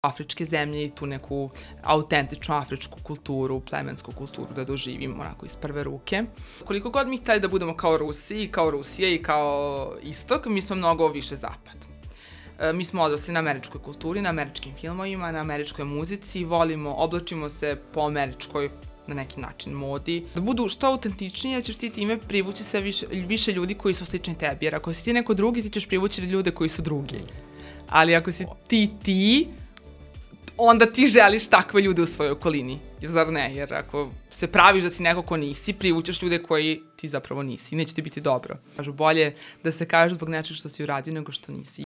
afričke zemlje i tu neku autentičnu afričku kulturu, plemensku kulturu da doživim onako iz prve ruke. Koliko god mi hteli da budemo kao Rusi, kao Rusija i kao Istok, mi smo mnogo više zapad. E, mi smo odrasli na američkoj kulturi, na američkim filmovima, na američkoj muzici, volimo, oblačimo se po američkoj na neki način modi. Da budu što autentičnije, ćeš ti time privući sve više, više ljudi koji su slični tebi. Jer ako si ti neko drugi, ti ćeš privući ljude koji su drugi. Ali ako si ti ti, onda ti želiš takve ljude u svojoj okolini. Zar ne? Jer ako se praviš da si neko ko nisi, privučeš ljude koji ti zapravo nisi. Neće ti biti dobro. Kažu, bolje da se kaže zbog nečeg što si uradio nego što nisi.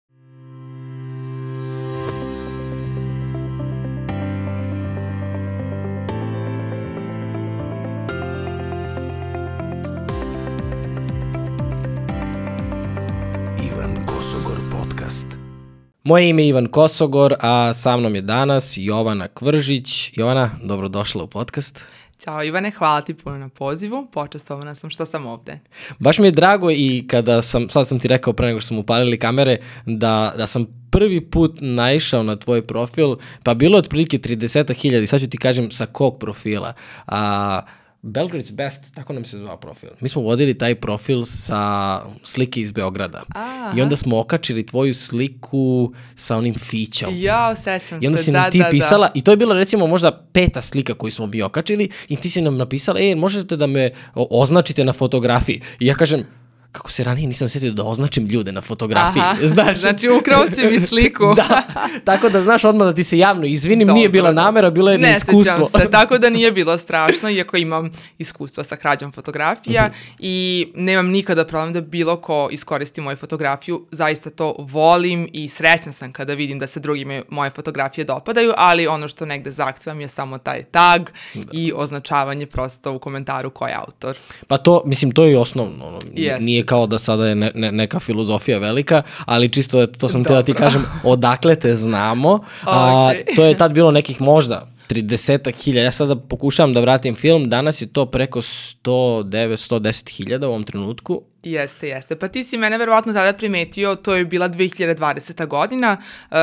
Moje ime je Ivan Kosogor, a sa mnom je danas Jovana Kvržić. Jovana, dobrodošla u podcast. Ćao Ivane, hvala ti puno na pozivu, počestovana sam što sam ovde. Baš mi je drago i kada sam, sad sam ti rekao pre nego što smo upalili kamere, da, da sam prvi put naišao na tvoj profil, pa bilo je otprilike 30.000 i sad ću ti kažem sa kog profila. A, Belgrade's Best, tako nam se zvao profil. Mi smo vodili taj profil sa slike iz Beograda. Aha. I onda smo okačili tvoju sliku sa onim fićom. Ja, sećam se, I onda si da, nam ti da, da. pisala, da. i to je bila recimo možda peta slika koju smo mi okačili, i ti si nam napisala, e, možete da me označite na fotografiji. I ja kažem, kako se ranije nisam setio da označim ljude na fotografiji. Aha, znaš? znači ukrao si mi sliku. da, tako da znaš odmah da ti se javno izvinim, Dobro, nije bila namera, bilo je ne iskustvo. Ne se, tako da nije bilo strašno, iako imam iskustva sa krađom fotografija mm -hmm. i nemam nikada problem da bilo ko iskoristi moju fotografiju, zaista to volim i srećna sam kada vidim da se drugime moje fotografije dopadaju, ali ono što negde zahtevam je samo taj tag da. i označavanje prosto u komentaru ko je autor. Pa to, mislim, to je osnovno. Yes. Nije nije kao da sada je ne, ne, neka filozofija velika, ali čisto to sam te da ti kažem, odakle te znamo. A, to je tad bilo nekih možda 30 hiljada. Ja sada pokušavam da vratim film, danas je to preko 109, 110 hiljada u ovom trenutku. Jeste, jeste. Pa ti si mene verovatno tada primetio, to je bila 2020. godina, uh,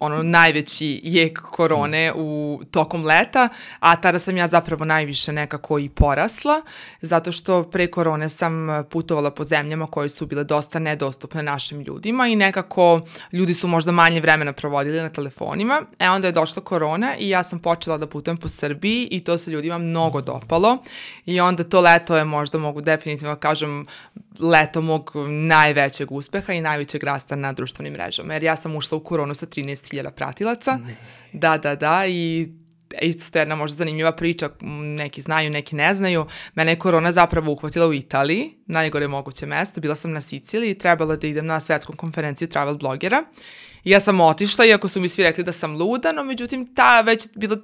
ono najveći jek korone u tokom leta, a tada sam ja zapravo najviše nekako i porasla, zato što pre korone sam putovala po zemljama koje su bile dosta nedostupne našim ljudima i nekako ljudi su možda manje vremena provodili na telefonima. E onda je došla korona i ja sam počela da putujem po Srbiji i to se ljudima mnogo dopalo i onda to leto je možda mogu definitivno da kažem leto mog najvećeg uspeha i najvećeg rasta na društvenim mrežama. Jer ja sam ušla u koronu sa 13.000 pratilaca. Ne. Da, da, da i isto jedna možda zanimljiva priča, neki znaju, neki ne znaju. Mene je korona zapravo uhvatila u Italiji, najgore moguće mesto. Bila sam na Siciliji i trebalo da idem na svetsku konferenciju travel blogera. I ja sam otišla, iako su mi svi rekli da sam luda, no međutim ta već bilo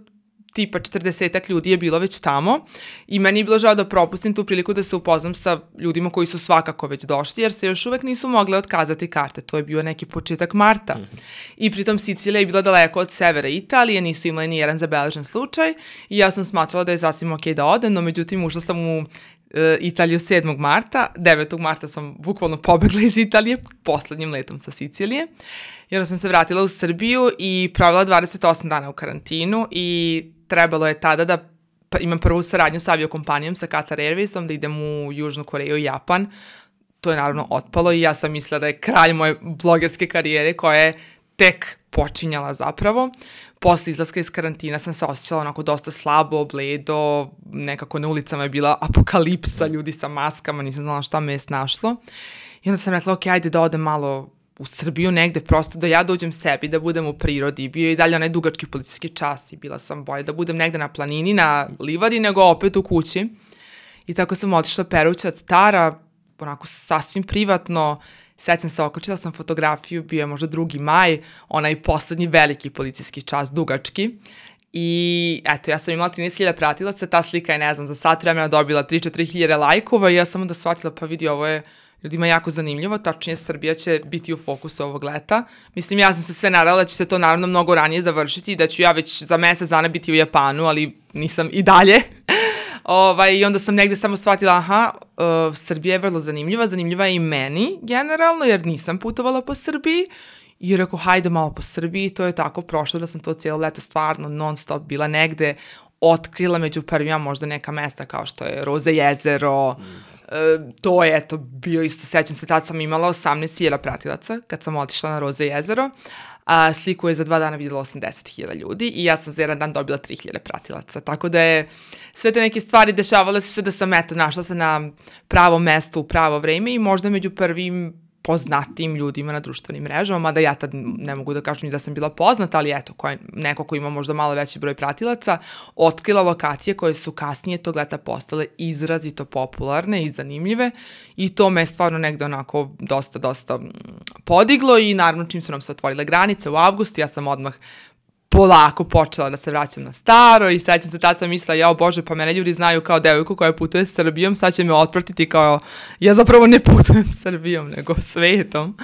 tipa 40 ljudi je bilo već tamo i meni je bilo žao da propustim tu priliku da se upoznam sa ljudima koji su svakako već došli, jer se još uvek nisu mogle otkazati karte. To je bio neki početak marta. Mm -hmm. I pritom Sicilija je bila daleko od severa Italije, nisu imali ni jedan zabeležen slučaj i ja sam smatrala da je sasvim ok da odem, no međutim ušla sam u e, Italiju 7. marta, 9. marta sam bukvalno pobegla iz Italije, poslednjim letom sa Sicilije. Onda sam se vratila u Srbiju i provela 28 dana u karantinu i trebalo je tada da pa, imam prvu saradnju sa aviokompanijom, sa Qatar Airwaysom, da idem u Južnu Koreju i Japan. To je naravno otpalo i ja sam mislila da je kralj moje blogerske karijere koja je tek počinjala zapravo. Posle izlaska iz karantina sam se osjećala onako dosta slabo, bledo, nekako na ulicama je bila apokalipsa, ljudi sa maskama, nisam znala šta me je snašlo. I onda sam rekla, ok, ajde da odem malo u Srbiju negde, prosto da ja dođem sebi, da budem u prirodi. Bio je i dalje onaj dugački policijski čas i bila sam bolje da budem negde na planini, na livadi, nego opet u kući. I tako sam otišla peruća od stara, onako sasvim privatno, sećam se, okočila sam fotografiju, bio je možda drugi maj, onaj poslednji veliki policijski čas, dugački. I eto, ja sam imala 13.000 pratilaca, ta slika je, ne znam, za sat vremena dobila 3-4 hiljade lajkova i ja sam onda shvatila, pa vidi, ovo je ljudima jako zanimljivo, tačnije Srbija će biti u fokusu ovog leta. Mislim, ja sam se sve nadala da će se to naravno mnogo ranije završiti i da ću ja već za mesec dana biti u Japanu, ali nisam i dalje. ovaj, I onda sam negde samo shvatila, aha, uh, Srbija je vrlo zanimljiva, zanimljiva je i meni generalno, jer nisam putovala po Srbiji I rekao, hajde malo po Srbiji, to je tako prošlo da sam to cijelo leto stvarno non stop bila negde, otkrila među prvima možda neka mesta kao što je Roze jezero, mm. E, to je, eto, bio isto, sećam se, tad sam imala 18.000 pratilaca kad sam otišla na Roze jezero, a sliku je za dva dana vidjela 80.000 ljudi i ja sam za jedan dan dobila 3.000 pratilaca. Tako da je sve te neke stvari dešavale su se da sam eto našla se na pravo mesto u pravo vreme i možda među prvim poznatim ljudima na društvenim mrežama, mada ja tad ne mogu da kažem da sam bila poznata, ali eto, ko je, neko ko ima možda malo veći broj pratilaca, otkrila lokacije koje su kasnije tog leta postale izrazito popularne i zanimljive i to me stvarno negde onako dosta, dosta podiglo i naravno čim su nam se otvorile granice u avgustu, ja sam odmah polako počela da se vraćam na staro i sećam se tad sam mislila, jao bože, pa mene ljudi znaju kao devojku koja putuje Srbijom, sad će me otpratiti kao, ja zapravo ne putujem Srbijom, nego svetom.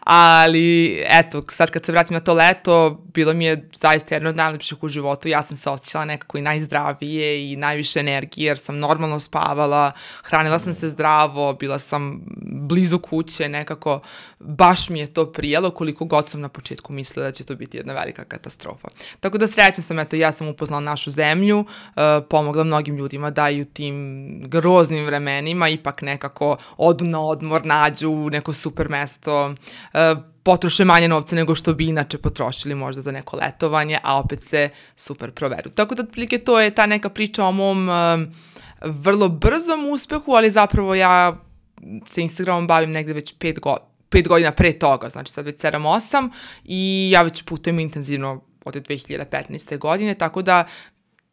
Ali, eto, sad kad se vratim na to leto, bilo mi je zaista jedno od najlepših u životu, ja sam se osjećala nekako i najzdravije i najviše energije, jer sam normalno spavala, hranila sam se zdravo, bila sam blizu kuće, nekako, baš mi je to prijelo, koliko god sam na početku mislila da će to biti jedna velika katastrofa. Tako da srećna sam, eto, ja sam upoznala našu zemlju, uh, pomogla mnogim ljudima da i u tim groznim vremenima ipak nekako odu na odmor, nađu neko super mesto, uh, potroše manje novca nego što bi inače potrošili možda za neko letovanje, a opet se super proveru. Tako da, otprilike, to je ta neka priča o mom uh, vrlo brzom uspehu, ali zapravo ja se Instagramom bavim negde već pet, go, pet godina pre toga, znači sad već 7-8 i ja već putujem intenzivno od 2015. godine, tako da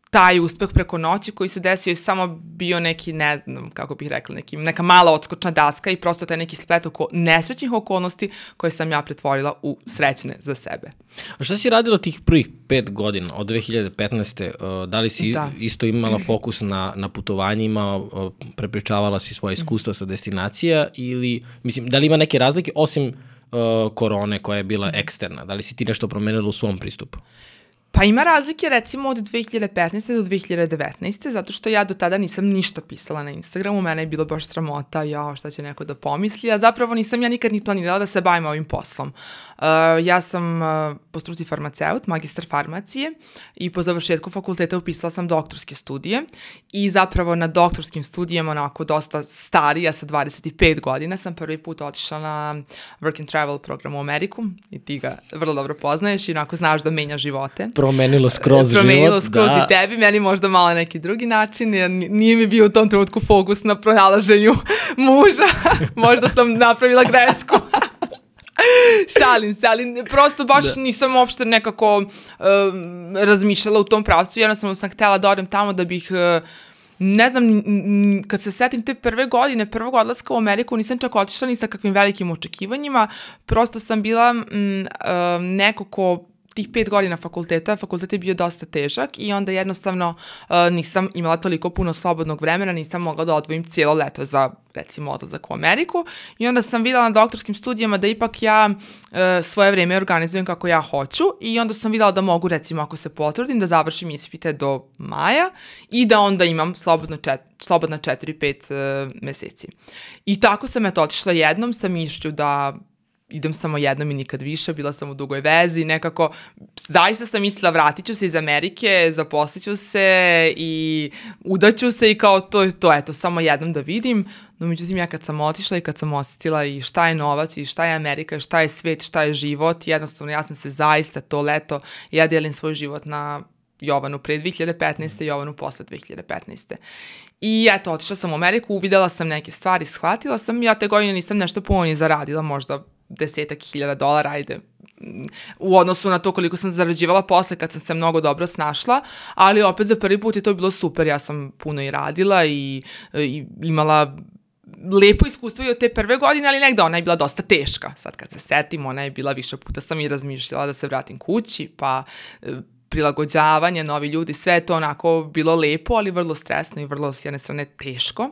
taj uspeh preko noći koji se desio je samo bio neki, ne znam, kako bih rekla, neki, neka mala odskočna daska i prosto taj neki splet oko nesrećnih okolnosti koje sam ja pretvorila u srećne za sebe. A šta si radila tih prvih pet godina od 2015. Uh, da li si da. isto imala fokus na, na putovanjima, uh, prepričavala si svoje iskustva sa destinacija ili, mislim, da li ima neke razlike osim uh, korone koja je bila eksterna? Da li si ti nešto promenila u svom pristupu? Pa ima razlike recimo od 2015. do 2019. zato što ja do tada nisam ništa pisala na Instagramu, mene je bilo baš sramota, ja šta će neko da pomisli, a zapravo nisam ja nikad ni planirala da se bavim ovim poslom. Uh, ja sam uh, po struci farmaceut, magistar farmacije i po završetku fakulteta upisala sam doktorske studije i zapravo na doktorskim studijama onako dosta starija sa 25 godina sam prvi put otišla na work and travel program u Ameriku i ti ga vrlo dobro poznaješ i onako znaš da menja živote. Promenilo skroz život. Promenilo skroz da. i tebi, meni možda malo neki drugi način, jer nije mi bio u tom trenutku fokus na pronalaženju muža. možda sam napravila grešku. Šalim se, ali prosto baš da. nisam uopšte nekako uh, razmišljala u tom pravcu, jednostavno sam htela da odem tamo da bih uh, ne znam, kad se setim te prve godine, prvog odlaska u Ameriku, nisam čak otišla ni sa kakvim velikim očekivanjima, prosto sam bila m, uh, neko ko tih pet godina fakulteta, fakultet je bio dosta težak i onda jednostavno uh, nisam imala toliko puno slobodnog vremena, nisam mogla da odvojim cijelo leto za recimo odlazak u Ameriku i onda sam videla na doktorskim studijama da ipak ja uh, svoje vreme organizujem kako ja hoću i onda sam videla da mogu recimo ako se potrudim da završim ispite do maja i da onda imam slobodno čet, slobodna 4-5 uh, meseci. I tako sam eto otišla jednom sa mišlju da idem samo jednom i nikad više, bila sam u dugoj vezi, nekako, zaista sam mislila, vratit ću se iz Amerike, zaposlit ću se i udaću se i kao to je to, eto, samo jednom da vidim, no međutim ja kad sam otišla i kad sam osetila i šta je novac i šta je Amerika, šta je svet, šta je život, jednostavno ja sam se zaista to leto, ja delim svoj život na Jovanu pre 2015. i Jovanu posle 2015. I eto, otišla sam u Ameriku, uvidela sam neke stvari, shvatila sam, ja te godine nisam nešto puno ni zaradila, možda desetak hiljada dolara, ajde, u odnosu na to koliko sam zarađivala posle kad sam se mnogo dobro snašla, ali opet za prvi put je to bilo super, ja sam puno i radila i, i imala lepo iskustvo i od te prve godine, ali negde ona je bila dosta teška. Sad kad se setim, ona je bila više puta sam i razmišljala da se vratim kući, pa prilagođavanje, novi ljudi, sve je to onako bilo lepo, ali vrlo stresno i vrlo s jedne strane teško.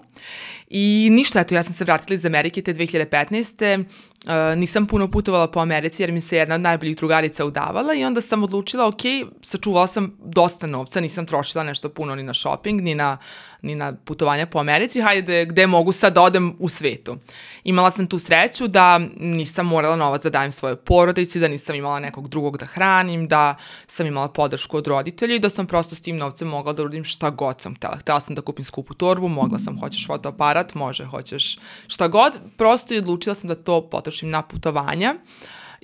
I ništa, eto, ja sam se vratila iz Amerike te 2015. Uh, nisam puno putovala po Americi jer mi se jedna od najboljih drugarica udavala i onda sam odlučila, ok, sačuvala sam dosta novca, nisam trošila nešto puno ni na shopping, ni na, ni na putovanja po Americi, hajde gde mogu sad da odem u svetu. Imala sam tu sreću da nisam morala novac da dajem svojoj porodici, da nisam imala nekog drugog da hranim, da sam imala podršku od roditelja i da sam prosto s tim novcem mogla da uradim šta god sam htela. Htela sam da kupim skupu torbu, mogla sam, hoćeš fotoaparat, može, hoćeš šta god. Prosto i odlučila sam da to potrošim na putovanja.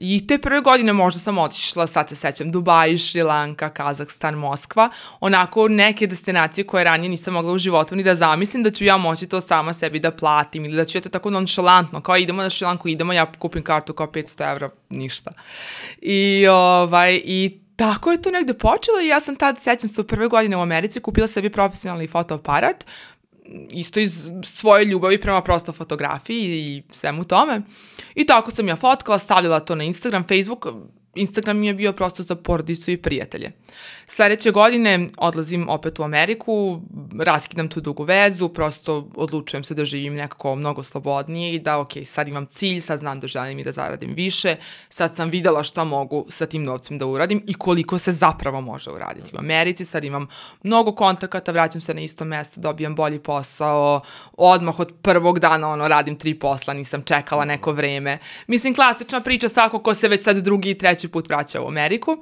I te prve godine možda sam otišla, sad se sećam, Dubaj, Šrilanka, Kazahstan, Moskva, onako neke destinacije koje ranije nisam mogla u životu ni da zamislim da ću ja moći to sama sebi da platim ili da ću ja to tako nonšalantno, kao idemo na Šrilanku, idemo, ja kupim kartu kao 500 evra, ništa. I, ovaj, i tako je to negde počelo i ja sam tad, sećam se, u prve godine u Americi kupila sebi profesionalni fotoaparat, isto iz svoje ljubavi prema prosto fotografiji i svemu tome. I tako sam ja fotkala, stavljala to na Instagram, Facebook, Instagram mi je bio prosto za porodicu i prijatelje. Sledeće godine odlazim opet u Ameriku, raskidam tu dugu vezu, prosto odlučujem se da živim nekako mnogo slobodnije i da, ok, sad imam cilj, sad znam da želim i da zaradim više, sad sam videla šta mogu sa tim novcem da uradim i koliko se zapravo može uraditi. U Americi sad imam mnogo kontakata, vraćam se na isto mesto, dobijam bolji posao, odmah od prvog dana ono, radim tri posla, nisam čekala neko vreme. Mislim, klasična priča svako ko se već sad drugi i treći put vraća u Ameriku.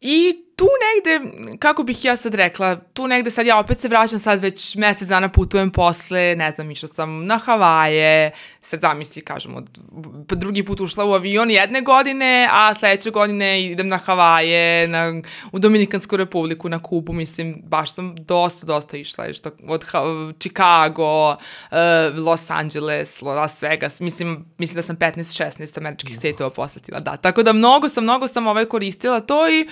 I tu negde, kako bih ja sad rekla, tu negde sad ja opet se vraćam, sad već mesec dana putujem posle, ne znam, išla sam na Havaje, sad zamisli, kažemo, drugi put ušla u avion jedne godine, a sledeće godine idem na Havaje, na, u Dominikansku republiku, na Kubu, mislim, baš sam dosta, dosta išla, što, od Chicago, uh, Los Angeles, Las Vegas, mislim, mislim da sam 15-16 američkih stetova posetila, da, tako da mnogo sam, mnogo sam ovaj koristila to i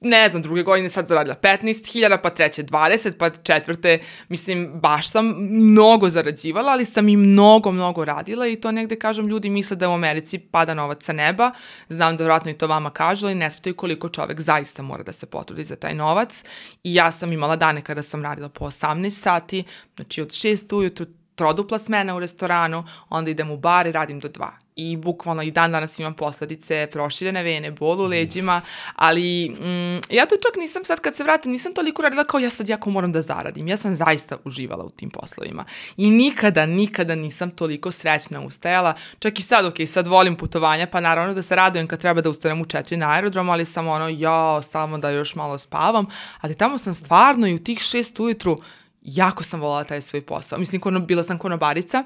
ne znam, druge godine sad zaradila 15.000, pa treće 20, pa četvrte, mislim, baš sam mnogo zarađivala, ali sam i mnogo, mnogo radila i to negde, kažem, ljudi misle da u Americi pada novac sa neba, znam da vratno i to vama kažu, ali ne svetaju koliko čovek zaista mora da se potrudi za taj novac. I ja sam imala dane kada sam radila po 18 sati, znači od 6 ujutru trodupla smena u restoranu, onda idem u bar i radim do 2 i bukvalno i dan danas imam posledice proširene vene, bol u leđima, ali mm, ja to čak nisam sad kad se vratim, nisam toliko radila kao ja sad jako moram da zaradim. Ja sam zaista uživala u tim poslovima i nikada, nikada nisam toliko srećna ustajala. Čak i sad, ok, sad volim putovanja, pa naravno da se radujem kad treba da ustanem u četiri na aerodromu, ali sam ono, ja, samo da još malo spavam, ali tamo sam stvarno i u tih šest ujutru jako sam volala taj svoj posao. Mislim, kono, bila sam konobarica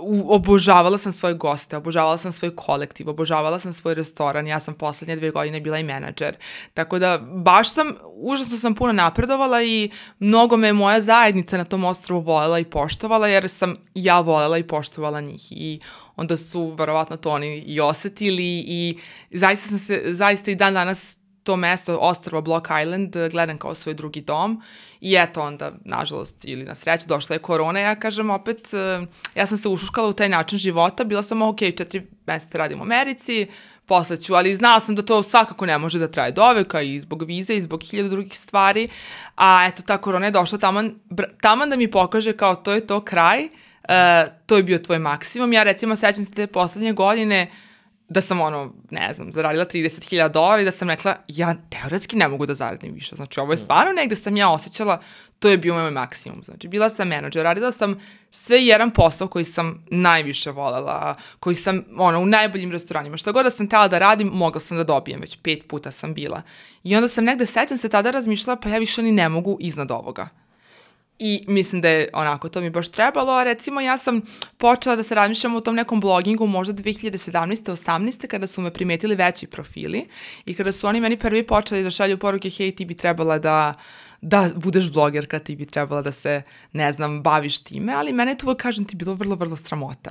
u, obožavala sam svoje goste, obožavala sam svoj kolektiv, obožavala sam svoj restoran, ja sam poslednje dve godine bila i menadžer. Tako da baš sam, užasno sam puno napredovala i mnogo me moja zajednica na tom ostrovu volela i poštovala jer sam ja volela i poštovala njih i onda su verovatno to oni i osetili i zaista sam se, zaista i dan danas to mesto, ostrvo Block Island, gledam kao svoj drugi dom i eto onda, nažalost, ili na sreću, došla je korona, ja kažem opet, e, ja sam se ušuškala u taj način života, bila sam ok, četiri meseca radim u Americi, posle ću, ali znala sam da to svakako ne može da traje do veka i zbog vize i zbog hiljada drugih stvari, a eto ta korona je došla taman, taman da mi pokaže kao to je to kraj, uh, to je bio tvoj maksimum. Ja recimo sećam se te poslednje godine, uh, da sam ono, ne znam, zaradila 30.000 dolara i da sam rekla, ja teoretski ne mogu da zaradim više. Znači, ovo je stvarno negde sam ja osjećala, to je bio moj maksimum. Znači, bila sam menadžer, radila sam sve jedan posao koji sam najviše volela, koji sam, ono, u najboljim restoranima. Šta god da sam tela da radim, mogla sam da dobijem, već pet puta sam bila. I onda sam negde, sećam se tada razmišljala, pa ja više ni ne mogu iznad ovoga. I mislim da je onako, to mi baš trebalo, a recimo ja sam počela da se razmišljam o tom nekom blogingu možda 2017. 18. kada su me primetili veći profili i kada su oni meni prvi počeli da šalju poruke, hej, ti bi trebala da da budeš blogerka, ti bi trebala da se, ne znam, baviš time, ali mene to, kažem ti, bilo vrlo, vrlo sramota.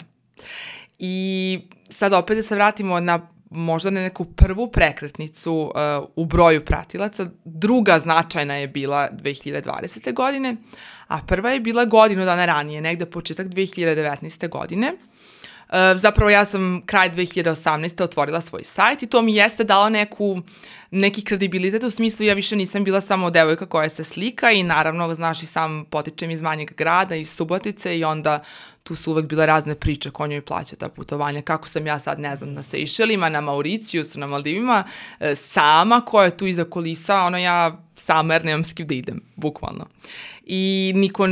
I sad opet da se vratimo na možda na neku prvu prekretnicu uh, u broju pratilaca. Druga značajna je bila 2020. godine, a prva je bila godinu dana ranije, negde početak 2019. godine. Uh, zapravo ja sam kraj 2018. otvorila svoj sajt i to mi jeste dalo neku neki kredibilitet u smislu ja više nisam bila samo devojka koja se slika i naravno, znaš i sam potičem iz manjeg grada, iz Subotice i onda tu su uvek bile razne priče ko njoj plaća ta putovanja, kako sam ja sad, ne znam, na Sejšelima, na Mauricijusu, na Maldivima, e, sama koja je tu iza kolisa, ono ja sama jer nemam s kim da idem, bukvalno. I niko,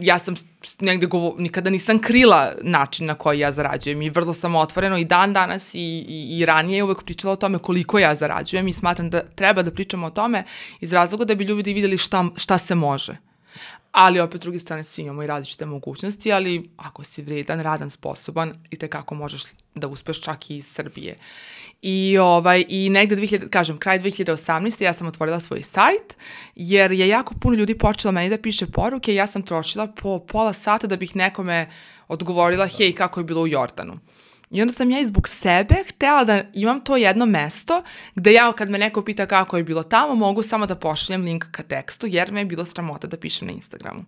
ja sam negde govo, nikada nisam krila način na koji ja zarađujem i vrlo sam otvoreno i dan danas i, i, i ranije uvek pričala o tome koliko ja zarađujem i smatram da treba da pričamo o tome iz razloga da bi ljudi videli šta, šta se može ali opet s druge strane svi imamo i različite mogućnosti, ali ako si vredan, radan, sposoban i tekako možeš da uspeš čak i iz Srbije. I, ovaj, i negde, 2000, kažem, kraj 2018. ja sam otvorila svoj sajt, jer je jako puno ljudi počelo meni da piše poruke i ja sam trošila po pola sata da bih nekome odgovorila, hej, kako je bilo u Jordanu. I onda sam ja i zbog sebe htela da imam to jedno mesto gde ja kad me neko pita kako je bilo tamo, mogu samo da pošaljem link ka tekstu jer me je bilo sramota da pišem na Instagramu.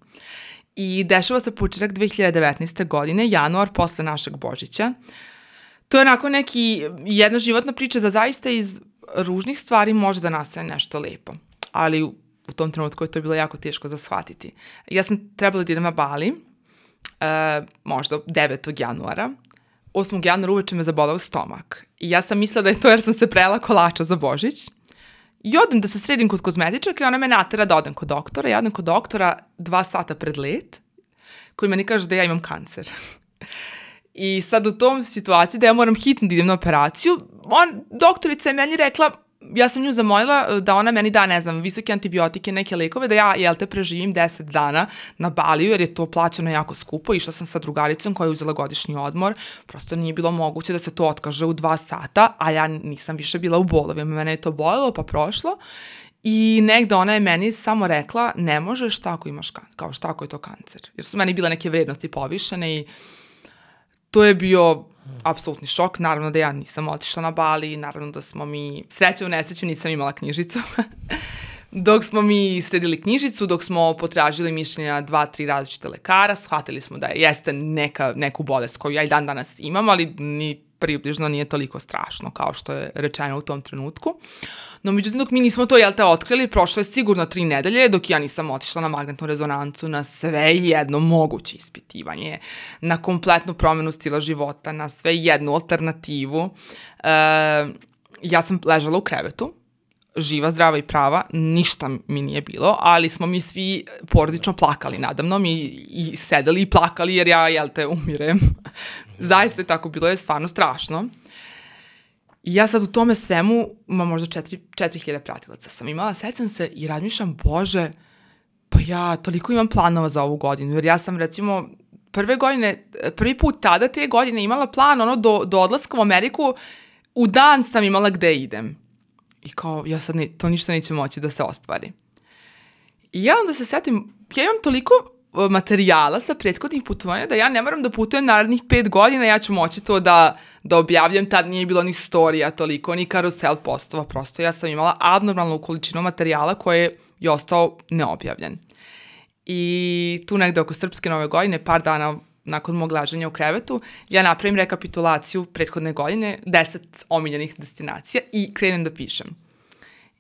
I dešava se početak 2019. godine, januar, posle našeg Božića. To je onako neki, jedna životna priča da zaista iz ružnih stvari može da nastane nešto lepo. Ali u, u tom trenutku je to bilo jako teško za shvatiti. Ja sam trebala da idem na Bali, uh, možda 9. januara, 8. januara uveče me zabolao stomak. I ja sam mislila da je to jer sam se prela kolača za Božić. I odem da se sredim kod kozmetičaka i ona me natera da odem kod doktora. Ja odem kod doktora dva sata pred let, koji meni kaže da ja imam kancer. I sad u tom situaciji da ja moram hitno da idem na operaciju, on, doktorica je meni rekla, ja sam nju zamolila e, da ona meni da, ne znam, visoke antibiotike, neke lekove, da ja, jel te, preživim 10 dana na Baliju, jer je to plaćeno jako skupo. Išla sam sa drugaricom koja je uzela godišnji odmor. Prosto nije bilo moguće da se to otkaže u dva sata, a ja nisam više bila u bolovima. Mene je to bolelo, pa prošlo. I negde ona je meni samo rekla, ne možeš tako imaš kancer, kao šta ako je to kancer. Jer su meni bile neke vrednosti povišene i to je bio apsolutni šok. Naravno da ja nisam otišla na Bali, naravno da smo mi, sreća u nesreću, nisam imala knjižicu. dok smo mi sredili knjižicu, dok smo potražili mišljenja dva, tri različite lekara, shvatili smo da jeste neka, neku bolest koju ja i dan danas imam, ali ni približno nije toliko strašno kao što je rečeno u tom trenutku. No, međutim, dok mi nismo to, jel te, otkrili, prošlo je sigurno tri nedelje, dok ja nisam otišla na magnetnu rezonancu, na sve jedno moguće ispitivanje, na kompletnu promenu stila života, na sve jednu alternativu. E, ja sam ležala u krevetu, živa, zdrava i prava, ništa mi nije bilo, ali smo mi svi porodično plakali nadamnom i, i sedeli i plakali jer ja, jel te, umirem. Zaista je tako bilo, je stvarno strašno. I ja sad u tome svemu, ima možda 4000 pratilaca sam imala, sećam se i razmišljam, bože, pa ja toliko imam planova za ovu godinu, jer ja sam recimo prve godine, prvi put tada te godine imala plan ono do, do odlaska u Ameriku, u dan sam imala gde idem. I kao, ja sad ne, to ništa neće moći da se ostvari. I ja onda se setim, ja imam toliko materijala sa prethodnih putovanja da ja ne moram da putujem narednih pet godina, ja ću moći to da, da objavljam, tad nije bilo ni storija toliko, ni karusel postova, prosto ja sam imala abnormalnu količinu materijala koje je ostao neobjavljen. I tu negde oko Srpske nove godine, par dana nakon mog laženja u krevetu, ja napravim rekapitulaciju prethodne godine, 10 omiljenih destinacija i krenem da pišem.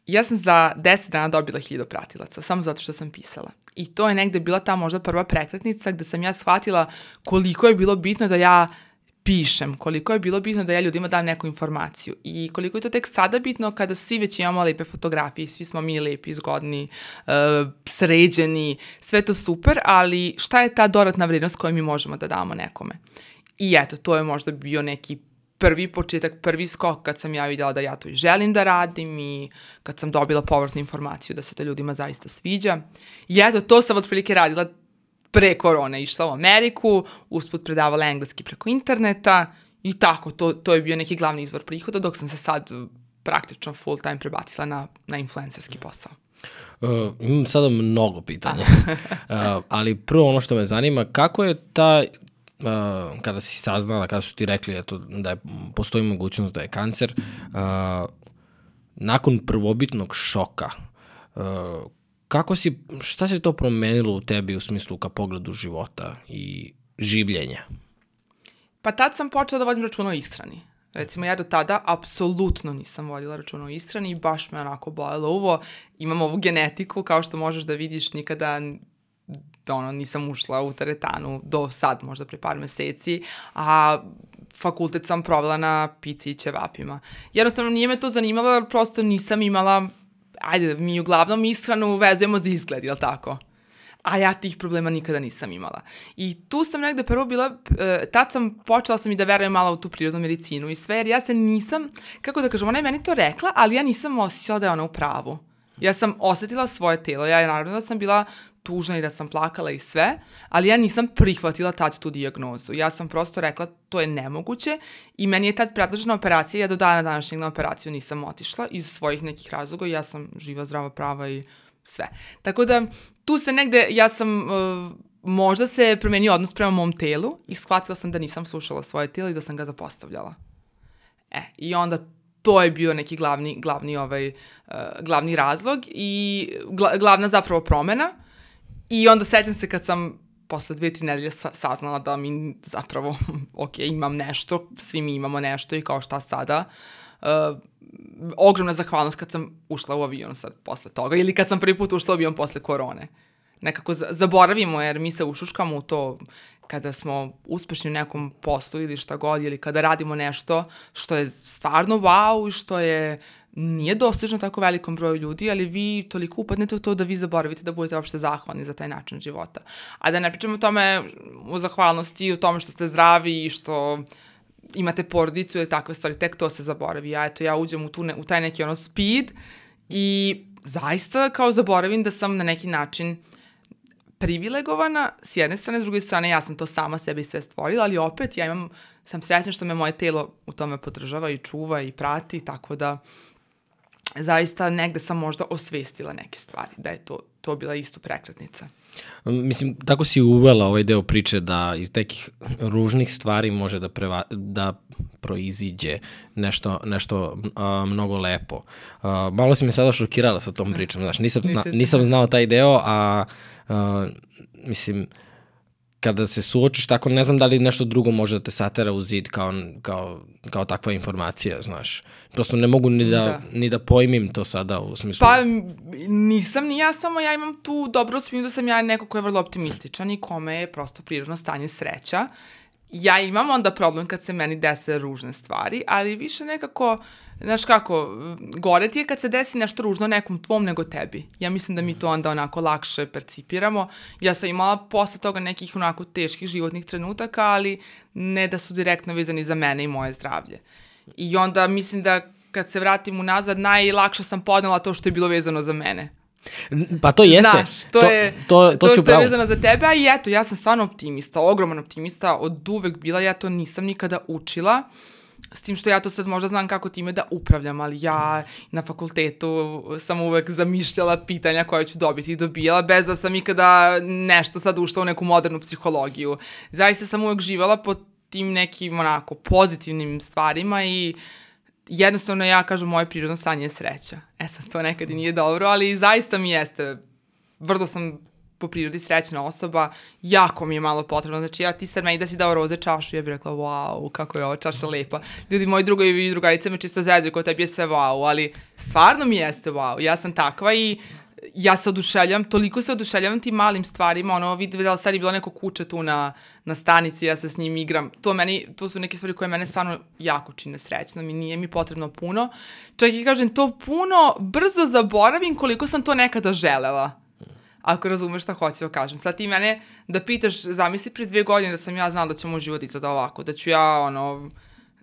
Ja sam za 10 dana dobila 1000 pratilaca, samo zato što sam pisala. I to je negde bila ta možda prva prekretnica gde sam ja shvatila koliko je bilo bitno da ja pišem, koliko je bilo bitno da ja ljudima dam neku informaciju i koliko je to tek sada bitno kada svi već imamo lepe fotografije, svi smo mi lepi, zgodni, uh, sređeni, sve to super, ali šta je ta dodatna vrednost koju mi možemo da damo nekome? I eto, to je možda bio neki prvi početak, prvi skok kad sam ja videla da ja to i želim da radim i kad sam dobila povratnu informaciju da se to ljudima zaista sviđa. I eto, to sam otprilike radila pre korone išla u Ameriku, usput predavala engleski preko interneta i tako, to, to je bio neki glavni izvor prihoda, dok sam se sad praktično full time prebacila na, na influencerski posao. Uh, imam sada mnogo pitanja, uh, ali prvo ono što me zanima, kako je ta uh, kada si saznala, kada su ti rekli eto, da je, postoji mogućnost da je kancer, uh, nakon prvobitnog šoka, uh, kako si, šta se to promenilo u tebi u smislu ka pogledu života i življenja? Pa tad sam počela da vodim računa o ishrani. Recimo, ja do tada apsolutno nisam vodila računa o ishrani i baš me onako bojalo uvo. Imam ovu genetiku, kao što možeš da vidiš, nikada ono, nisam ušla u teretanu do sad, možda pre par meseci, a fakultet sam provela na pici i ćevapima. Jednostavno nije me to zanimalo, jer prosto nisam imala, ajde, mi uglavnom ishranu vezujemo za izgled, jel tako? a ja tih problema nikada nisam imala. I tu sam negde prvo bila, e, tad sam počela sam i da verujem malo u tu prirodnu medicinu i sve, jer ja se nisam, kako da kažem, ona je meni to rekla, ali ja nisam osjećala da je ona u pravu. Ja sam osetila svoje telo, ja je naravno da sam bila tužna i da sam plakala i sve, ali ja nisam prihvatila tad tu diagnozu. Ja sam prosto rekla to je nemoguće i meni je tad predložena operacija, ja do dana današnjeg na operaciju nisam otišla iz svojih nekih razloga, ja sam živa, zdrava, prava i sve. Tako da tu se negde, ja sam, uh, možda se promenio odnos prema mom telu i shvatila sam da nisam slušala svoje telo i da sam ga zapostavljala. E, i onda to je bio neki glavni, glavni, ovaj, uh, glavni razlog i gla, glavna zapravo promena. I onda sećam se kad sam posle dve, tri nedelje sa, saznala da mi zapravo, ok, imam nešto, svi mi imamo nešto i kao šta sada. Uh, ogromna zahvalnost kad sam ušla u avion sad posle toga ili kad sam prvi put ušla u avion posle korone. Nekako zaboravimo jer mi se ušuškamo u to kada smo uspešni u nekom poslu ili šta god ili kada radimo nešto što je stvarno wow i što je nije dostižno tako velikom broju ljudi, ali vi toliko upadnete u to da vi zaboravite da budete uopšte zahvalni za taj način života. A da ne pričamo o tome, o zahvalnosti o tome što ste zdravi i što imate porodicu ili takve stvari, tek to se zaboravi. Ja, eto, ja uđem u, tu ne, u taj neki ono speed i zaista kao zaboravim da sam na neki način privilegovana, s jedne strane, s druge strane ja sam to sama sebi sve stvorila, ali opet ja imam, sam srećna što me moje telo u tome podržava i čuva i prati, tako da zaista negde sam možda osvestila neke stvari, da je to, to bila isto prekretnica. Mislim, tako si uvela ovaj deo priče da iz nekih ružnih stvari može da, preva, da proiziđe nešto, nešto a, mnogo lepo. A, malo si me sada šokirala sa tom pričom, znaš, nisam, zna, nisam znao taj deo, a, a mislim, kada se suočiš tako, ne znam da li nešto drugo može da te satera u zid kao, kao, kao takva informacija, znaš. Prosto ne mogu ni da, da. ni da pojmim to sada u smislu. Pa nisam ni ja, samo ja imam tu dobro smijem da sam ja neko ko je vrlo optimističan i kome je prosto prirodno stanje sreća. Ja imam onda problem kad se meni dese ružne stvari, ali više nekako znaš kako, gore ti je kad se desi nešto ružno nekom tvom nego tebi. Ja mislim da mi to onda onako lakše percipiramo. Ja sam imala posle toga nekih onako teških životnih trenutaka, ali ne da su direktno vezani za mene i moje zdravlje. I onda mislim da kad se vratim unazad, najlakše sam podnela to što je bilo vezano za mene. Pa to jeste. Znaš, to, to je to, to, to što je vezano za tebe, a i eto, ja sam stvarno optimista, ogroman optimista, od uvek bila, ja to nisam nikada učila. Uh, S tim što ja to sad možda znam kako time da upravljam, ali ja na fakultetu sam uvek zamišljala pitanja koje ću dobiti i dobijala bez da sam ikada nešto sad ušla u neku modernu psihologiju. Zaista sam uvek živala po tim nekim onako pozitivnim stvarima i jednostavno ja kažem moje prirodno stanje je sreća. E sad to nekad i nije dobro, ali zaista mi jeste. Vrlo sam po prirodi srećna osoba, jako mi je malo potrebno. Znači, ja ti sad meni da si dao roze čašu, ja bih rekla, wow, kako je ova čaša lepa. Ljudi, moji drugovi i drugarice me čisto zezaju, kao tebi je sve wow, ali stvarno mi jeste wow. Ja sam takva i ja se oduševljam, toliko se oduševljam tim malim stvarima, ono, videla sad je bilo neko kuće tu na, na stanici, ja se s njim igram, to meni, to su neke stvari koje mene stvarno jako čine srećno, mi nije mi potrebno puno, čak i kažem, to puno brzo zaboravim koliko sam to nekada želela ako razumeš šta hoću da kažem. Sad ti mene da pitaš, zamisli pre dvije godine da sam ja znala da će moj život izgleda ovako, da ću ja, ono,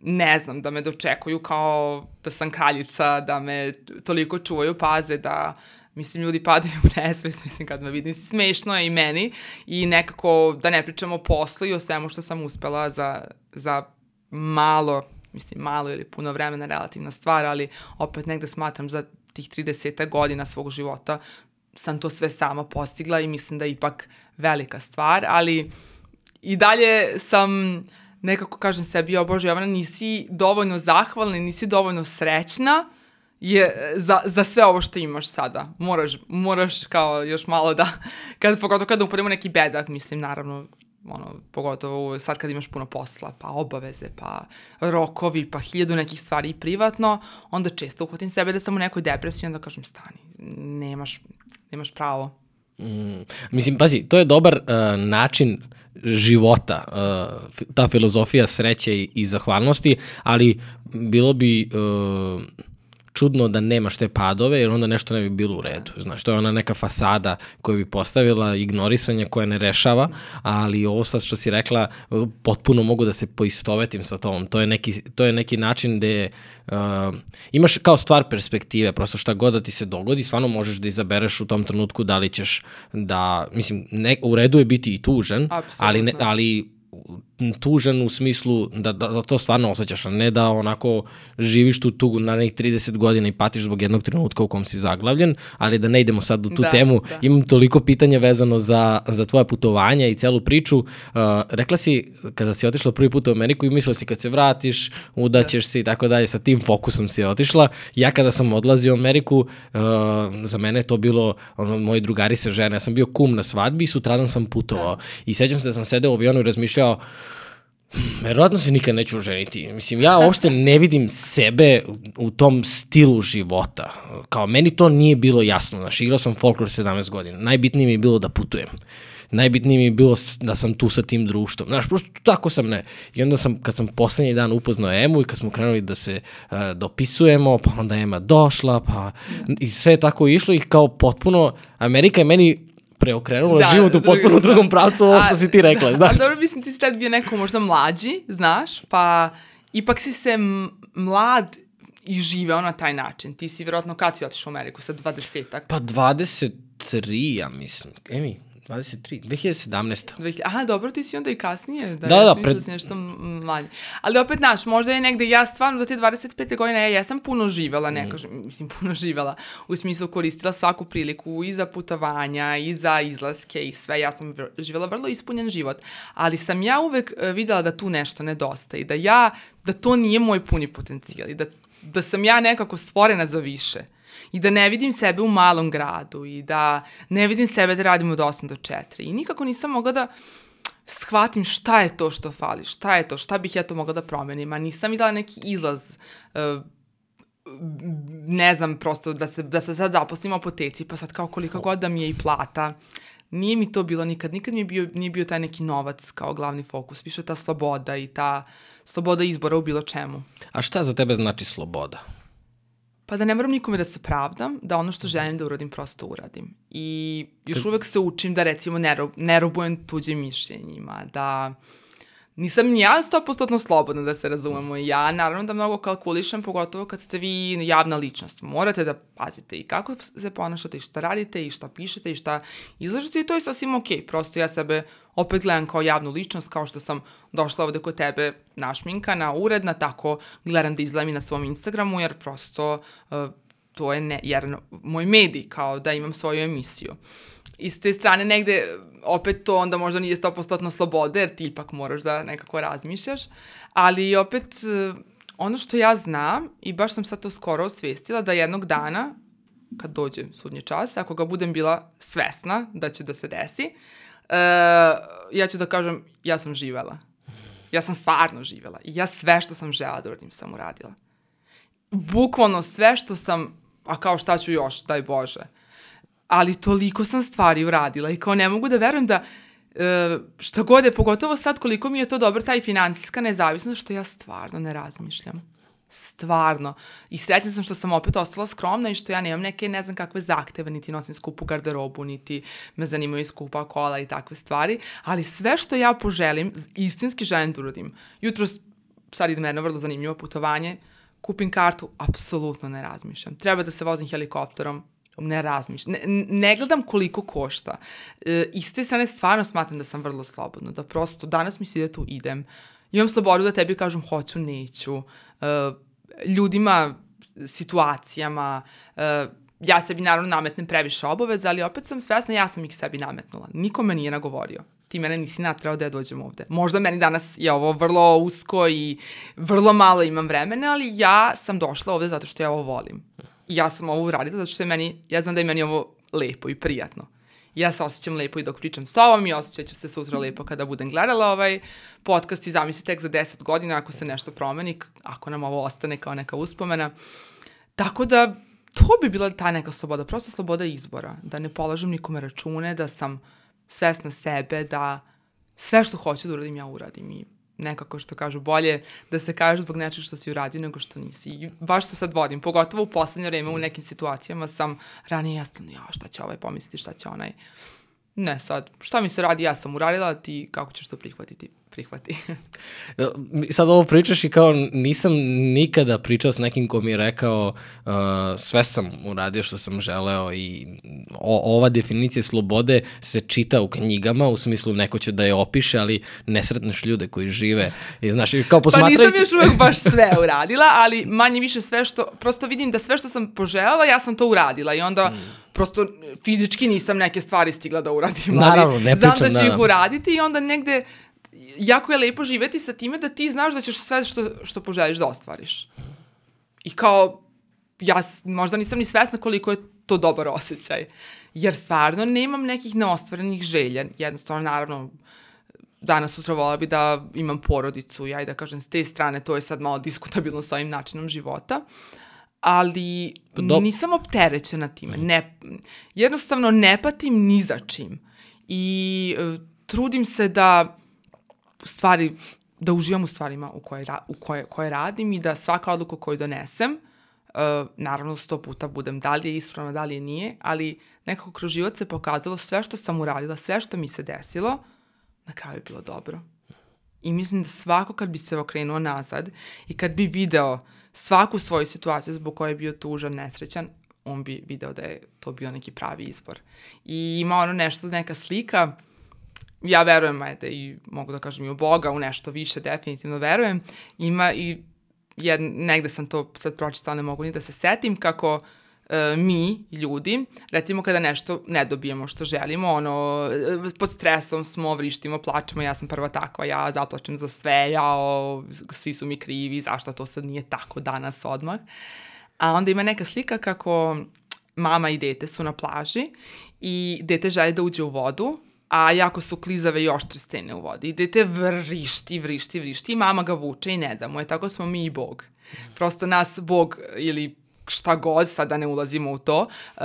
ne znam, da me dočekuju kao da sam kraljica, da me toliko čuvaju, paze, da mislim, ljudi padaju u nesves, mislim, kad me vidim, smešno je i meni i nekako da ne pričamo o poslu i o svemu što sam uspela za, za malo, mislim, malo ili puno vremena relativna stvar, ali opet negde smatram za tih 30 godina svog života sam to sve sama postigla i mislim da je ipak velika stvar, ali i dalje sam nekako kažem sebi, o Bože Jovana, nisi dovoljno zahvalna i nisi dovoljno srećna je za, za sve ovo što imaš sada. Moraš, moraš kao još malo da, kad, pogotovo kada uporimo neki bedak, mislim, naravno, ono, pogotovo sad kad imaš puno posla, pa obaveze, pa rokovi, pa hiljadu nekih stvari privatno, onda često uhvatim sebe da sam u nekoj depresiji, onda kažem stani, nemaš, nemaš pravo. Mm, mislim, pazi, to je dobar uh, način života, uh, ta filozofija sreće i, i zahvalnosti, ali bilo bi uh, čudno da nemaš te padove, jer onda nešto ne bi bilo u redu. Znaš, to je ona neka fasada koju bi postavila, ignorisanje koje ne rešava, ali ovo sad što si rekla, potpuno mogu da se poistovetim sa tom. To je neki, to je neki način gde uh, imaš kao stvar perspektive, prosto šta god da ti se dogodi, stvarno možeš da izabereš u tom trenutku da li ćeš da, mislim, ne, u redu je biti i tužan, Absolutno. ali, ne, ali tužan u smislu da, da, da to stvarno osjećaš, a ne da onako živiš tu tugu na nekih 30 godina i patiš zbog jednog trenutka u kom si zaglavljen, ali da ne idemo sad u tu da, temu. Da. Imam toliko pitanja vezano za, za tvoje putovanja i celu priču. Uh, rekla si, kada si otišla prvi put u Ameriku i mislila si kad se vratiš, udaćeš da. se i tako dalje, sa tim fokusom si otišla. Ja kada sam odlazio u Ameriku, uh, za mene to bilo, ono, moji drugari se žene, ja sam bio kum na svadbi i sutradan sam putovao. Da. I sećam se da sam sedeo u avionu i razmišljao, Verovatno se nikad neću oženiti. Mislim, ja uopšte ne vidim sebe u tom stilu života. Kao, meni to nije bilo jasno. Znaš, igrao sam folklor 17 godina. Najbitnije mi je bilo da putujem. Najbitnije mi je bilo da sam tu sa tim društvom. Znaš, prosto tako sam ne. I onda sam, kad sam poslednji dan upoznao Emu i kad smo krenuli da se uh, dopisujemo, pa onda Ema došla, pa i sve je tako išlo i kao potpuno, Amerika je meni preokrenula da, život u potpuno drugi, drugom pravcu, ovo što si ti rekla, da, znaš. dobro, mislim, ti si tad bio neko možda mlađi, znaš, pa ipak si se mlad i živeo na taj način. Ti si vjerojatno kad si otišao u Ameriku, sa 20-ak? Pa 23, ja mislim. Emi, 23, 2017. 2000, aha, dobro, ti si onda i kasnije. Da, da, ja da. Pred... Da si nešto manje. Ali opet, znaš, možda je negde, ja stvarno do te 25. godine, ja jesam puno živela, ne mm. kažem, mislim, puno živela, u smislu koristila svaku priliku i za putovanja, i za izlaske i sve. Ja sam živela vrlo ispunjen život. Ali sam ja uvek e, videla da tu nešto nedostaje da ja, da to nije moj puni potencijal i da, da sam ja nekako stvorena za više i da ne vidim sebe u malom gradu i da ne vidim sebe da radim od 8 do 4. I nikako nisam mogla da shvatim šta je to što fali, šta je to, šta bih ja to mogla da promenim, a nisam videla neki izlaz uh, ne znam, prosto da se, da se sad zaposlim u apoteci, pa sad kao koliko god da mi je i plata, nije mi to bilo nikad, nikad mi je bio, nije bio taj neki novac kao glavni fokus, više ta sloboda i ta sloboda izbora u bilo čemu. A šta za tebe znači sloboda? Pa da ne moram nikome da se pravdam, da ono što želim da uradim prosto uradim. I još uvek se učim da recimo ne, rob, ne robujem tuđim mišljenjima, da nisam ni ja 100% slobodna da se razumemo. Ja naravno da mnogo kalkulišem, pogotovo kad ste vi javna ličnost. Morate da pazite i kako se ponašate i šta radite i šta pišete i šta izlažete i to je sasvim okej. Okay. Prosto ja sebe opet gledam kao javnu ličnost, kao što sam došla ovde kod tebe našminkana, uredna, tako gledam da izgledam i na svom Instagramu, jer prosto uh, to je ne, jer moj medij, kao da imam svoju emisiju. I s te strane negde, opet to onda možda nije 100% slobode, jer ti ipak moraš da nekako razmišljaš, ali opet uh, ono što ja znam, i baš sam sad to skoro osvestila, da jednog dana, kad dođe sudnji čas, ako ga budem bila svesna da će da se desi, uh, uh, ja ću da kažem, ja sam živela. Ja sam stvarno živela. I ja sve što sam žela da uradim sam uradila. Bukvalno sve što sam, a kao šta ću još, daj Bože. Ali toliko sam stvari uradila i kao ne mogu da verujem da uh, šta god je, pogotovo sad koliko mi je to dobro, taj financijska nezavisnost, što ja stvarno ne razmišljam. Stvarno. I srećna sam što sam opet ostala skromna i što ja nemam neke ne znam kakve zahteve, niti nosim skupu garderobu, niti me zanimaju skupa kola i takve stvari. Ali sve što ja poželim, istinski želim da uradim. Jutro, sad idem jedno vrlo zanimljivo putovanje, kupim kartu, apsolutno ne razmišljam. Treba da se vozim helikopterom, ne razmišljam. Ne, ne gledam koliko košta. E, I s te strane stvarno smatram da sam vrlo slobodna, da prosto danas mi se da tu idem. Imam slobodu da tebi kažem hoću, neću uh, ljudima, situacijama, uh, ja sebi naravno nametnem previše obaveza, ali opet sam svesna, ja sam ih sebi nametnula. Niko me nije nagovorio. Ti mene nisi natrao da ja dođem ovde. Možda meni danas je ovo vrlo usko i vrlo malo imam vremena, ali ja sam došla ovde zato što ja ovo volim. I ja sam ovo uradila zato što je meni, ja znam da je meni ovo lepo i prijatno. Ja se osjećam lepo i dok pričam s tobom i osjećat ću se sutra lepo kada budem gledala ovaj podcast i zamisli tek za 10 godina ako se nešto promeni, ako nam ovo ostane kao neka uspomena. Tako da, to bi bila ta neka sloboda, prosto sloboda izbora, da ne polažem nikome račune, da sam svesna sebe, da sve što hoću da uradim, ja uradim i nekako što kažu bolje da se kaže zbog nečeg što si uradio nego što nisi. I baš se sad vodim, pogotovo u poslednje vreme u nekim situacijama sam ranije jasno, ja šta će ovaj pomisliti, šta će onaj. Ne sad, šta mi se radi, ja sam uradila, ti kako ćeš to prihvatiti? Prihvati. Sad ovo pričaš i kao nisam nikada pričao s nekim ko mi je rekao uh, sve sam uradio što sam želeo i o, ova definicija slobode se čita u knjigama, u smislu neko će da je opiše, ali ne sretneš ljude koji žive. I, znaš, kao posmatrajući... Pa nisam još uvek baš sve uradila, ali manje više sve što, prosto vidim da sve što sam poželjala, ja sam to uradila i onda mm. prosto fizički nisam neke stvari stigla da uradim. Naravno, ne pričam. Znam da ću ih uraditi i onda negde jako je lepo živeti sa time da ti znaš da ćeš sve što, što poželiš da ostvariš. I kao, ja možda nisam ni svesna koliko je to dobar osjećaj. Jer stvarno nemam nekih neostvarenih želja. Jednostavno, naravno, danas sutra vola bi da imam porodicu, ja i da kažem, s te strane to je sad malo diskutabilno sa ovim načinom života, ali pa Do... nisam opterećena time. Ne, jednostavno ne patim ni za čim. I uh, trudim se da stvari, da uživam u stvarima u koje, u koje, koje radim i da svaka odluka koju donesem, uh, naravno sto puta budem da li je ispravno, da li je nije, ali nekako kroz život se pokazalo sve što sam uradila, sve što mi se desilo, na kraju je bilo dobro. I mislim da svako kad bi se okrenuo nazad i kad bi video svaku svoju situaciju zbog koje je bio tužan, nesrećan, on bi video da je to bio neki pravi izbor. I ima ono nešto, neka slika, ja verujem, ajde, i mogu da kažem i u Boga, u nešto više definitivno verujem, ima i jed, negde sam to sad pročitala, ne mogu ni da se setim, kako e, mi, ljudi, recimo kada nešto ne dobijemo što želimo, ono, e, pod stresom smo, vrištimo, plačemo, ja sam prva takva, ja zaplačem za sve, ja, o, svi su mi krivi, zašto to sad nije tako danas odmah. A onda ima neka slika kako mama i dete su na plaži i dete želi da uđe u vodu, a jako su klizave i oštre stene u vodi. I dete vrišti, vrišti, vrišti i mama ga vuče i ne da mu je. Tako smo mi i Bog. Prosto nas Bog ili šta god, sad da ne ulazimo u to, uh,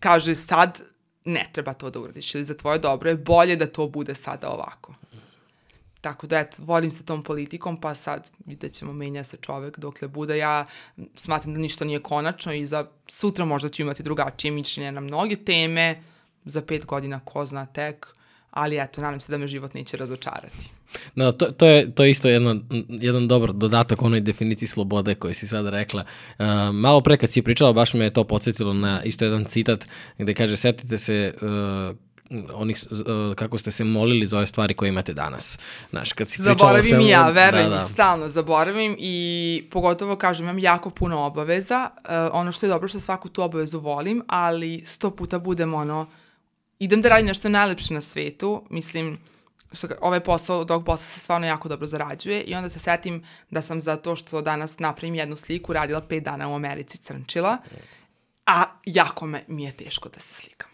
kaže sad ne treba to da uradiš ili za tvoje dobro je bolje da to bude sada ovako. Tako da, eto, volim se tom politikom, pa sad vidjet ćemo, menja se čovek dokle bude. Ja smatram da ništa nije konačno i za sutra možda ću imati drugačije mišljenje na mnoge teme, za pet godina ko zna tek, ali eto, nadam se da me život neće razočarati. Da, to, to, je, to je isto jedan, jedan dobar dodatak onoj definiciji slobode koju si sada rekla. Uh, malo pre kad si pričala, baš me je to podsjetilo na isto jedan citat gde kaže, setite se uh, onih, uh, kako ste se molili za ove stvari koje imate danas. Znaš, kad si zaboravim Zaboravim ja, verujem, da, da. stalno zaboravim i pogotovo, kažem, imam jako puno obaveza. Uh, ono što je dobro što svaku tu obavezu volim, ali sto puta budem ono, idem da radim nešto najlepše na svetu, mislim, što ovaj posao, od ovog posla se stvarno jako dobro zarađuje i onda se setim da sam za to što danas napravim jednu sliku radila pet dana u Americi crnčila, a jako me, mi je teško da se slikam.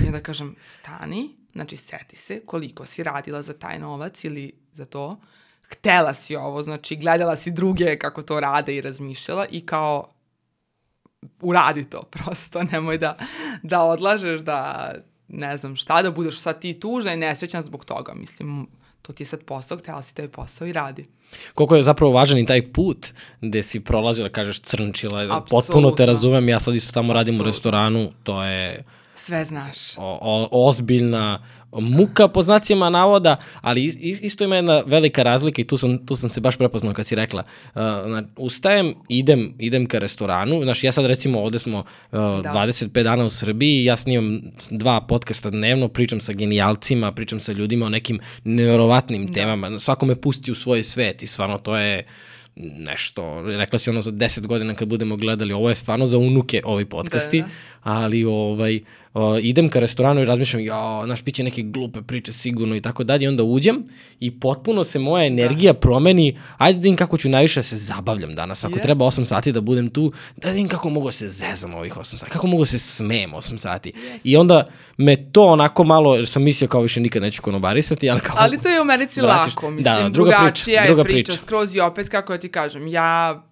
I onda kažem, stani, znači seti se koliko si radila za taj novac ili za to, htela si ovo, znači gledala si druge kako to rade i razmišljala i kao uradi to prosto, nemoj da, da odlažeš, da ne znam šta, da budeš sad ti tužna i nesrećan zbog toga, mislim, to ti je sad posao, htjela si taj posao i radi. Koliko je zapravo važan i taj put gde si prolazila, kažeš crnčila, Absolutno. potpuno te razumem, ja sad isto tamo radim Absolutno. u restoranu, to je... Sve znaš. O, o, ozbiljna, muka po znacima navoda, ali isto ima jedna velika razlika i tu sam, tu sam se baš prepoznao kad si rekla. Uh, ustajem, idem, idem ka restoranu, znaš, ja sad recimo ovde smo uh, da. 25 dana u Srbiji, ja snimam dva podcasta dnevno, pričam sa genijalcima, pričam sa ljudima o nekim neverovatnim da. temama, svako me pusti u svoj svet i stvarno to je nešto, rekla si ono za 10 godina kad budemo gledali, ovo je stvarno za unuke ovi podcasti, da, da. ali ovaj, o, idem ka restoranu i razmišljam, jo, znaš, bit će neke glupe priče sigurno i tako dalje, i onda uđem i potpuno se moja energija da. promeni, ajde da vidim kako ću najviše da se zabavljam danas, ako yes. treba 8 sati da budem tu, da vidim kako mogu da se zezam ovih 8 sati, kako mogu da se smem 8 sati. Yes. I onda me to onako malo, jer sam mislio kao više nikad neću konobarisati, ali kao... Ali to je u Americi vratiš. lako, mislim, da, druga drugačija priča, druga je priča, priča, skroz i opet, kako ja ti kažem, ja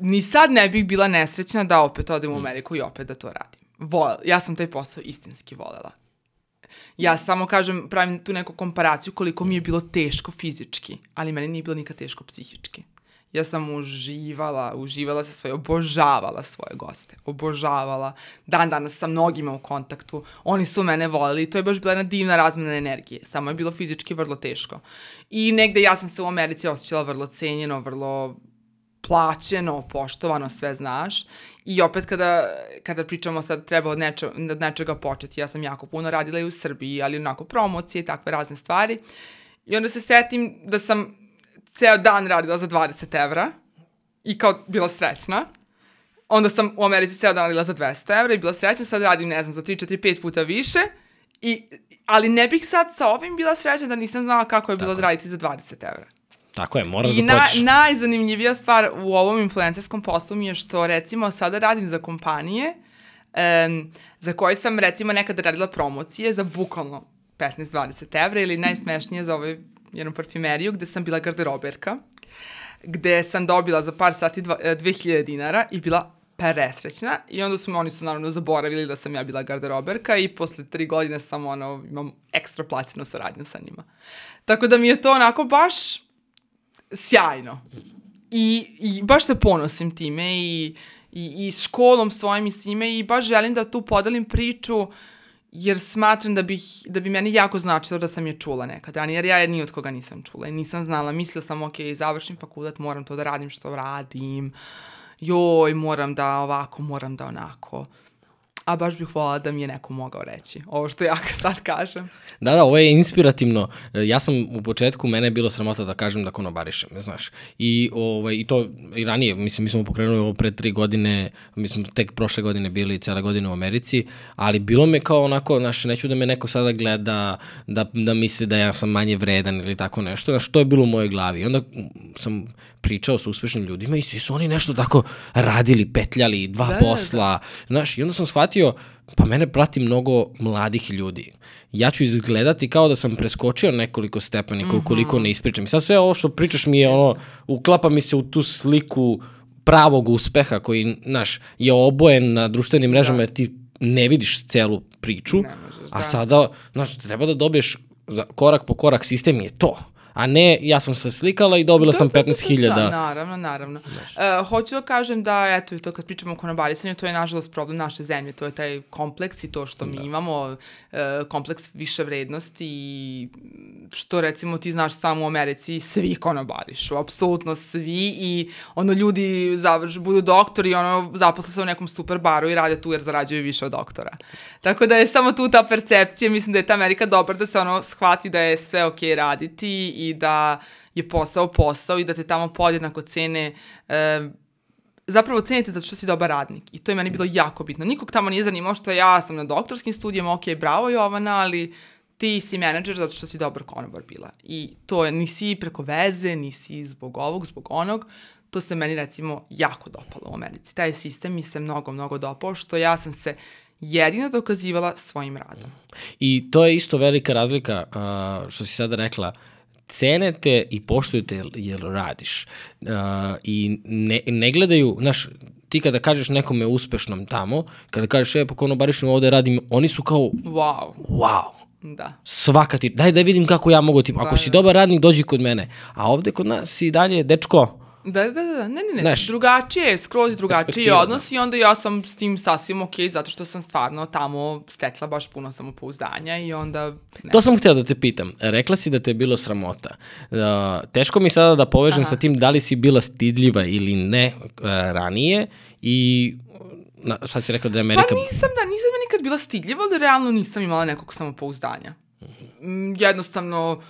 ni sad ne bih bila nesrećna da opet odem u mm. Ameriku i opet da to radim. Vol, ja sam taj posao istinski volela. Ja samo kažem, pravim tu neku komparaciju koliko mi je bilo teško fizički, ali meni nije bilo nikad teško psihički. Ja sam uživala, uživala sa svoje, obožavala svoje goste, obožavala. Dan danas sa mnogima u kontaktu, oni su mene volili to je baš bila jedna divna razmena energije, samo je bilo fizički vrlo teško. I negde ja sam se u Americi osjećala vrlo cenjeno, vrlo plaćeno, poštovano, sve znaš. I opet kada, kada pričamo sad treba od, neče, od nečega početi, ja sam jako puno radila i u Srbiji, ali onako promocije i takve razne stvari. I onda se setim da sam ceo dan radila za 20 evra i kao bila srećna. Onda sam u Americi ceo dan radila za 200 evra i bila srećna, sad radim, ne znam, za 3, 4, 5 puta više. I, ali ne bih sad sa ovim bila srećna da nisam znala kako je bilo da raditi za 20 evra. Tako je, moraš I da počneš. I na, najzanimljivija stvar u ovom influencerskom poslu mi je što recimo sada radim za kompanije um, za koje sam recimo nekada radila promocije za bukvalno 15-20 evra ili najsmešnije za ovaj jednu parfimeriju gde sam bila garderoberka, gde sam dobila za par sati dva, 2000 e, dinara i bila presrećna i onda su oni su naravno zaboravili da sam ja bila garderoberka i posle tri godine sam ono, imam ekstra plaćenu saradnju sa njima. Tako da mi je to onako baš sjajno. I, i baš se ponosim time i, i, i školom svojim i svime i baš želim da tu podelim priču jer smatram da, bih, da bi meni jako značilo da sam je čula nekada, jer ja je od koga nisam čula i nisam znala, mislila sam, ok, završim fakultet, moram to da radim što radim, joj, moram da ovako, moram da onako a baš bih volala da mi je neko mogao reći ovo što ja sad kažem. Da, da, ovo je inspirativno. Ja sam u početku, mene je bilo sramota da kažem da konobarišem, znaš. I, ovaj, i to i ranije, mislim, mi smo pokrenuli ovo pre tri godine, mi smo tek prošle godine bili cele godine u Americi, ali bilo me kao onako, znaš, neću da me neko sada gleda, da, da misli da ja sam manje vredan ili tako nešto, znaš, to je bilo u mojoj glavi. I onda sam pričao sa uspešnim ljudima i svi su oni nešto tako radili, petljali, dva da, posla, da. znaš, i onda sam shvatio, pa mene prati mnogo mladih ljudi. Ja ću izgledati kao da sam preskočio nekoliko stepenika mm -hmm. ukoliko ne ispričam. I sad sve ovo što pričaš mi je ono, uklapa mi se u tu sliku pravog uspeha koji, znaš, je obojen na društvenim mrežama da. jer ti ne vidiš celu priču, ne možeš, da. a sada, znaš, treba da dobiješ korak po korak sistem je to a ne ja sam se slikala i dobila da, sam 15.000. Da, da, naravno, naravno. Uh, hoću da kažem da, eto, to kad pričamo o konobarisanju, to je nažalost problem naše zemlje, to je taj kompleks i to što mi da. imamo, uh, kompleks više vrednosti i što recimo ti znaš samo u Americi, svi konobarišu, apsolutno svi i ono ljudi završ, budu doktori i ono zaposle se u nekom super baru i rade tu jer zarađuju više od doktora. Tako da je samo tu ta percepcija, mislim da je ta Amerika dobra da se ono shvati da je sve okej okay raditi i da je posao posao i da te tamo podjednako cene e, zapravo cenite zato što si dobar radnik. I to je meni bilo jako bitno. Nikog tamo nije zanimao što ja sam na doktorskim studijama, ok, bravo Jovana, ali ti si menadžer zato što si dobar konobar bila. I to je, nisi preko veze, nisi zbog ovog, zbog onog. To se meni recimo jako dopalo u Americi. Taj sistem mi se mnogo, mnogo dopao, što ja sam se jedino dokazivala svojim radom. I to je isto velika razlika, uh, što si sada rekla, cenete i poštujete jel radiš. Uh, I ne, ne gledaju, znaš, ti kada kažeš nekome uspešnom tamo, kada kažeš, e, pa konobarišem ovde radim, oni su kao, wow. Wow. Da. Svaka ti, daj da vidim kako ja mogu ti, ako da, si dobar radnik, dođi kod mene. A ovde kod nas si dalje, dečko, Da, da, da, ne, ne, ne, Znaš, drugačije je, skroz drugačiji odnos da. i onda ja sam s tim sasvim okej, okay, zato što sam stvarno tamo stekla baš puno samopouzdanja i onda... Ne. To sam htela da te pitam. Rekla si da te je bilo sramota. Uh, teško mi sada da povežem Aha. sa tim da li si bila stidljiva ili ne uh, ranije i na, šta si rekla da je Amerika... Pa nisam, da, nisam nikad bila stidljiva, ali realno nisam imala nekog samopouzdanja. Mm, jednostavno,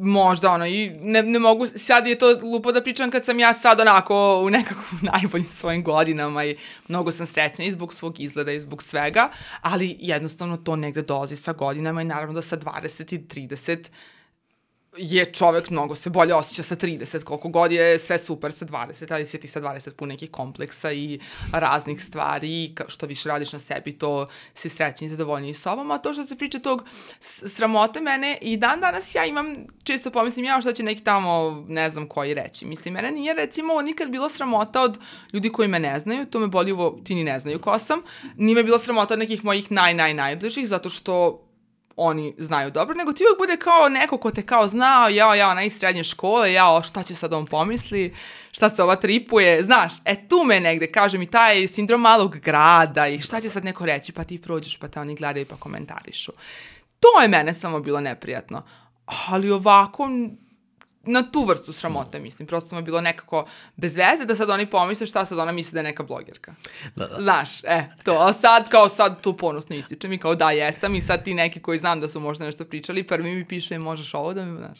možda ono, i ne, ne mogu, sad je to lupo da pričam kad sam ja sad onako u nekakvom najboljim svojim godinama i mnogo sam srećna i zbog svog izgleda i zbog svega, ali jednostavno to negde dolazi sa godinama i naravno da sa 20 i 30 je čovek mnogo se bolje osjeća sa 30, koliko god je sve super sa 20, ali si ti sa 20 pun nekih kompleksa i raznih stvari i što više radiš na sebi, to si srećni i zadovoljniji sobom, a to što se priča tog sramote mene i dan danas ja imam, često pomislim ja šta će neki tamo, ne znam koji reći. Mislim, mene nije recimo nikad bilo sramota od ljudi koji me ne znaju, to me boli ovo, ti ni ne znaju ko sam, nije me bilo sramota od nekih mojih naj, naj, najbližih, zato što oni znaju dobro, nego ti uvijek bude kao neko ko te kao znao, ja, ja, ona iz srednje škole, ja, šta će sad on pomisli, šta se ova tripuje, znaš, e tu me negde, kaže mi, taj sindrom malog grada i šta će sad neko reći, pa ti prođeš, pa te oni gledaju pa komentarišu. To je mene samo bilo neprijatno. Ali ovako, na tu vrstu sramote, mislim. Prosto mi je bilo nekako bez veze da sad oni pomisle šta sad ona misli da je neka blogerka. Da, da. Znaš, e, to. A sad kao sad tu ponosno ističem i kao da jesam i sad ti neki koji znam da su možda nešto pričali, prvi mi pišu i možeš ovo da mi, znaš.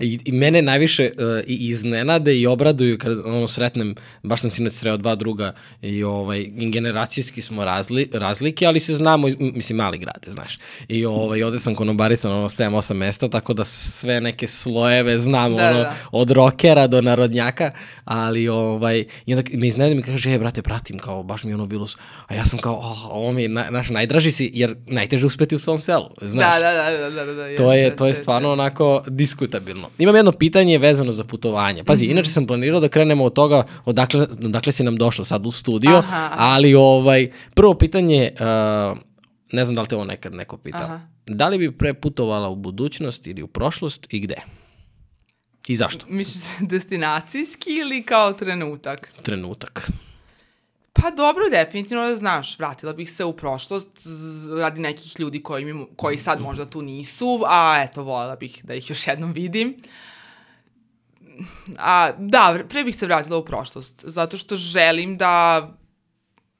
I, i mene najviše uh, i iznenade i obraduju kad ono sretnem, baš sam sinoć sreo dva druga i ovaj, generacijski smo razli, razlike, ali se znamo, mislim, mali grade, znaš. I ovaj, ovde sam konobarisan ono 7-8 mesta, tako da sve neke slojeve znam, da, ono, da. od rokera do narodnjaka, ali ovaj, i onda me iznenade mi kaže, e, brate, pratim, kao, baš mi ono bilo, a ja sam kao, oh, ovo mi je, na, naš, najdraži si, jer najteže uspeti u svom selu, znaš. Da, da, da, da, da, da, to je, to je stvarno onako diskuta stabilno. Imam jedno pitanje vezano za putovanje. Pazi, mm -hmm. inače sam planirao da krenemo od toga odakle, odakle si nam došla sad u studio, aha, aha. ali ovaj, prvo pitanje, uh, ne znam da li te ovo nekad neko pita, aha. da li bi pre putovala u budućnost ili u prošlost i gde? I zašto? Misliš destinacijski ili kao trenutak? Trenutak. Pa dobro, definitivno da znaš, vratila bih se u prošlost radi nekih ljudi koji, mi, koji sad možda tu nisu, a eto, voljela bih da ih još jednom vidim. A, da, pre bih se vratila u prošlost, zato što želim da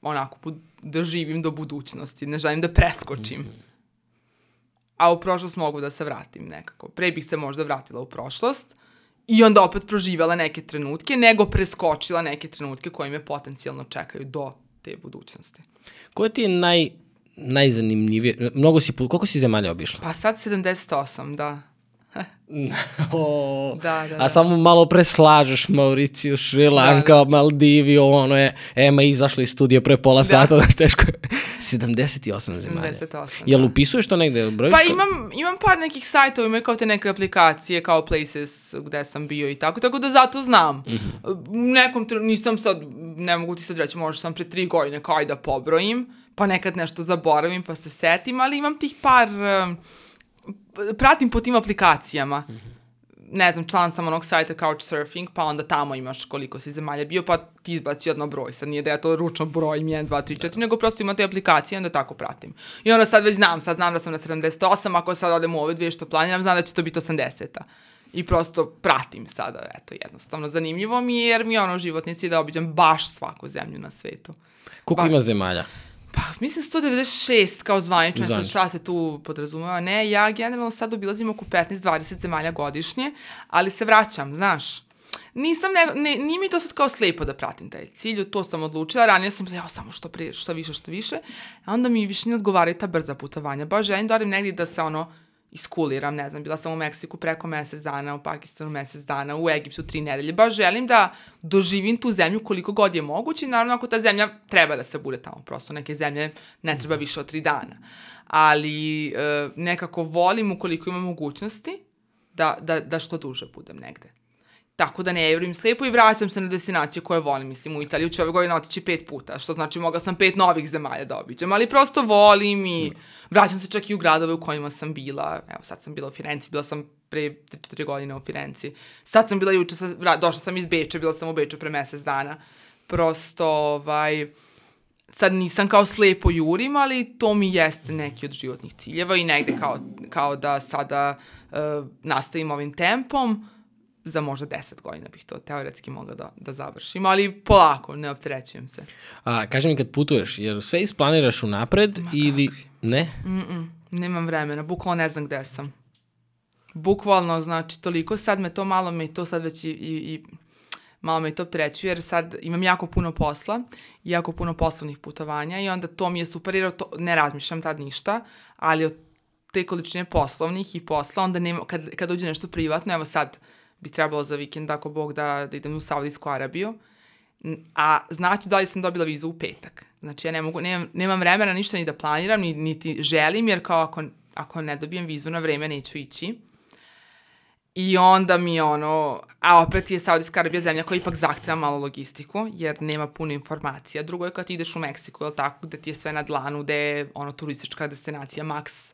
onako, da živim do budućnosti, ne želim da preskočim. A u prošlost mogu da se vratim nekako. Pre bih se možda vratila u prošlost, i onda opet proživjela neke trenutke, nego preskočila neke trenutke koje me potencijalno čekaju do te budućnosti. Koje ti je naj, najzanimljivije? Mnogo si, koliko si zemalja obišla? Pa sad 78, da. o, da, da, da. A samo malo preslažeš Mauriciju, Šrilanka, da, da. Maldivi, ono je, Ema izašla iz studija pre pola da. sata, da teško je. 78 zemalja. 78, Jel da. upisuješ to negde? Brojiš pa imam, imam par nekih sajtova, imaju kao te neke aplikacije, kao Places gde sam bio i tako, tako da zato znam. Mm -hmm. Nekom, nisam sad, ne mogu ti sad reći, možda sam pre tri godine kao da pobrojim, pa nekad nešto zaboravim pa se setim, ali imam tih par... Uh, pratim po tim aplikacijama. Mm -hmm. Ne znam, član sam onog sajta Couchsurfing, pa onda tamo imaš koliko si zemalja bio, pa ti izbaci jedno broj. Sad nije da ja to ručno brojim 1, 2, 3, 4, nego prosto imam te aplikacije, onda tako pratim. I onda sad već znam, sad znam da sam na 78, ako sad odem u ove dvije što planiram, znam da će to biti 80-a. I prosto pratim sada, eto, jednostavno. Zanimljivo mi je, jer mi je ono životnici da obiđam baš svaku zemlju na svetu. Koliko ba... ima zemalja? Pa, mislim 196 kao zvanično, Zvanič. šta se tu podrazumeva. Ne, ja generalno sad obilazim oko 15-20 zemalja godišnje, ali se vraćam, znaš. Nisam, ne, ne, nije mi to sad kao slepo da pratim taj cilj, to sam odlučila, ranije sam bila, samo što, prije, što više, što više, a onda mi više ne odgovaraju ta brza putovanja. Baš želim da odim negdje da se ono, iskuliram, ne znam, bila sam u Meksiku preko mesec dana, u Pakistanu mesec dana, u Egiptu tri nedelje. Baš želim da doživim tu zemlju koliko god je moguće naravno ako ta zemlja treba da se bude tamo, prosto neke zemlje ne treba više od tri dana. Ali e, nekako volim ukoliko imam mogućnosti da, da, da što duže budem negde. Tako da ne evrim slepo i vraćam se na destinaciju koje volim. Mislim, u Italiju ću ove godine otići pet puta, što znači mogla sam pet novih zemalja da obiđem, ali prosto volim i vraćam se čak i u gradove u kojima sam bila. Evo, sad sam bila u Firenci, bila sam pre 3-4 godine u Firenci. Sad sam bila juče, sa, došla sam iz Beča, bila sam u Beču pre mesec dana. Prosto, ovaj, sad nisam kao slepo jurim, ali to mi jeste neki od životnih ciljeva i negde kao, kao da sada uh, nastavim ovim tempom za možda 10 godina bih to teoretski mogla da, da završim, ali polako, ne opterećujem se. A, kaži mi kad putuješ, jer sve isplaniraš unapred Ma ili... Kakvi? Ne? Mm -mm, nemam vremena, bukvalno ne znam gde sam. Bukvalno, znači, toliko sad me to malo me i to sad već i, i, i malo me i to treću, jer sad imam jako puno posla, jako puno poslovnih putovanja i onda to mi je super, jer to, ne razmišljam tad ništa, ali od te količine poslovnih i posla, onda nema, kad, kad uđe nešto privatno, evo sad bi trebalo za vikend, ako Bog, da, da idem u Saudijsku Arabiju, a znači da li sam dobila vizu u petak. Znači ja ne mogu, nemam, nemam vremena ništa ni da planiram, ni, niti želim, jer kao ako, ako ne dobijem vizu na vreme neću ići. I onda mi ono, a opet je Saudijska Arabija zemlja koja ipak zahteva malo logistiku, jer nema puno informacija. Drugo je kad ti ideš u Meksiku, je tako, gde ti je sve na dlanu, gde je ono turistička destinacija maks.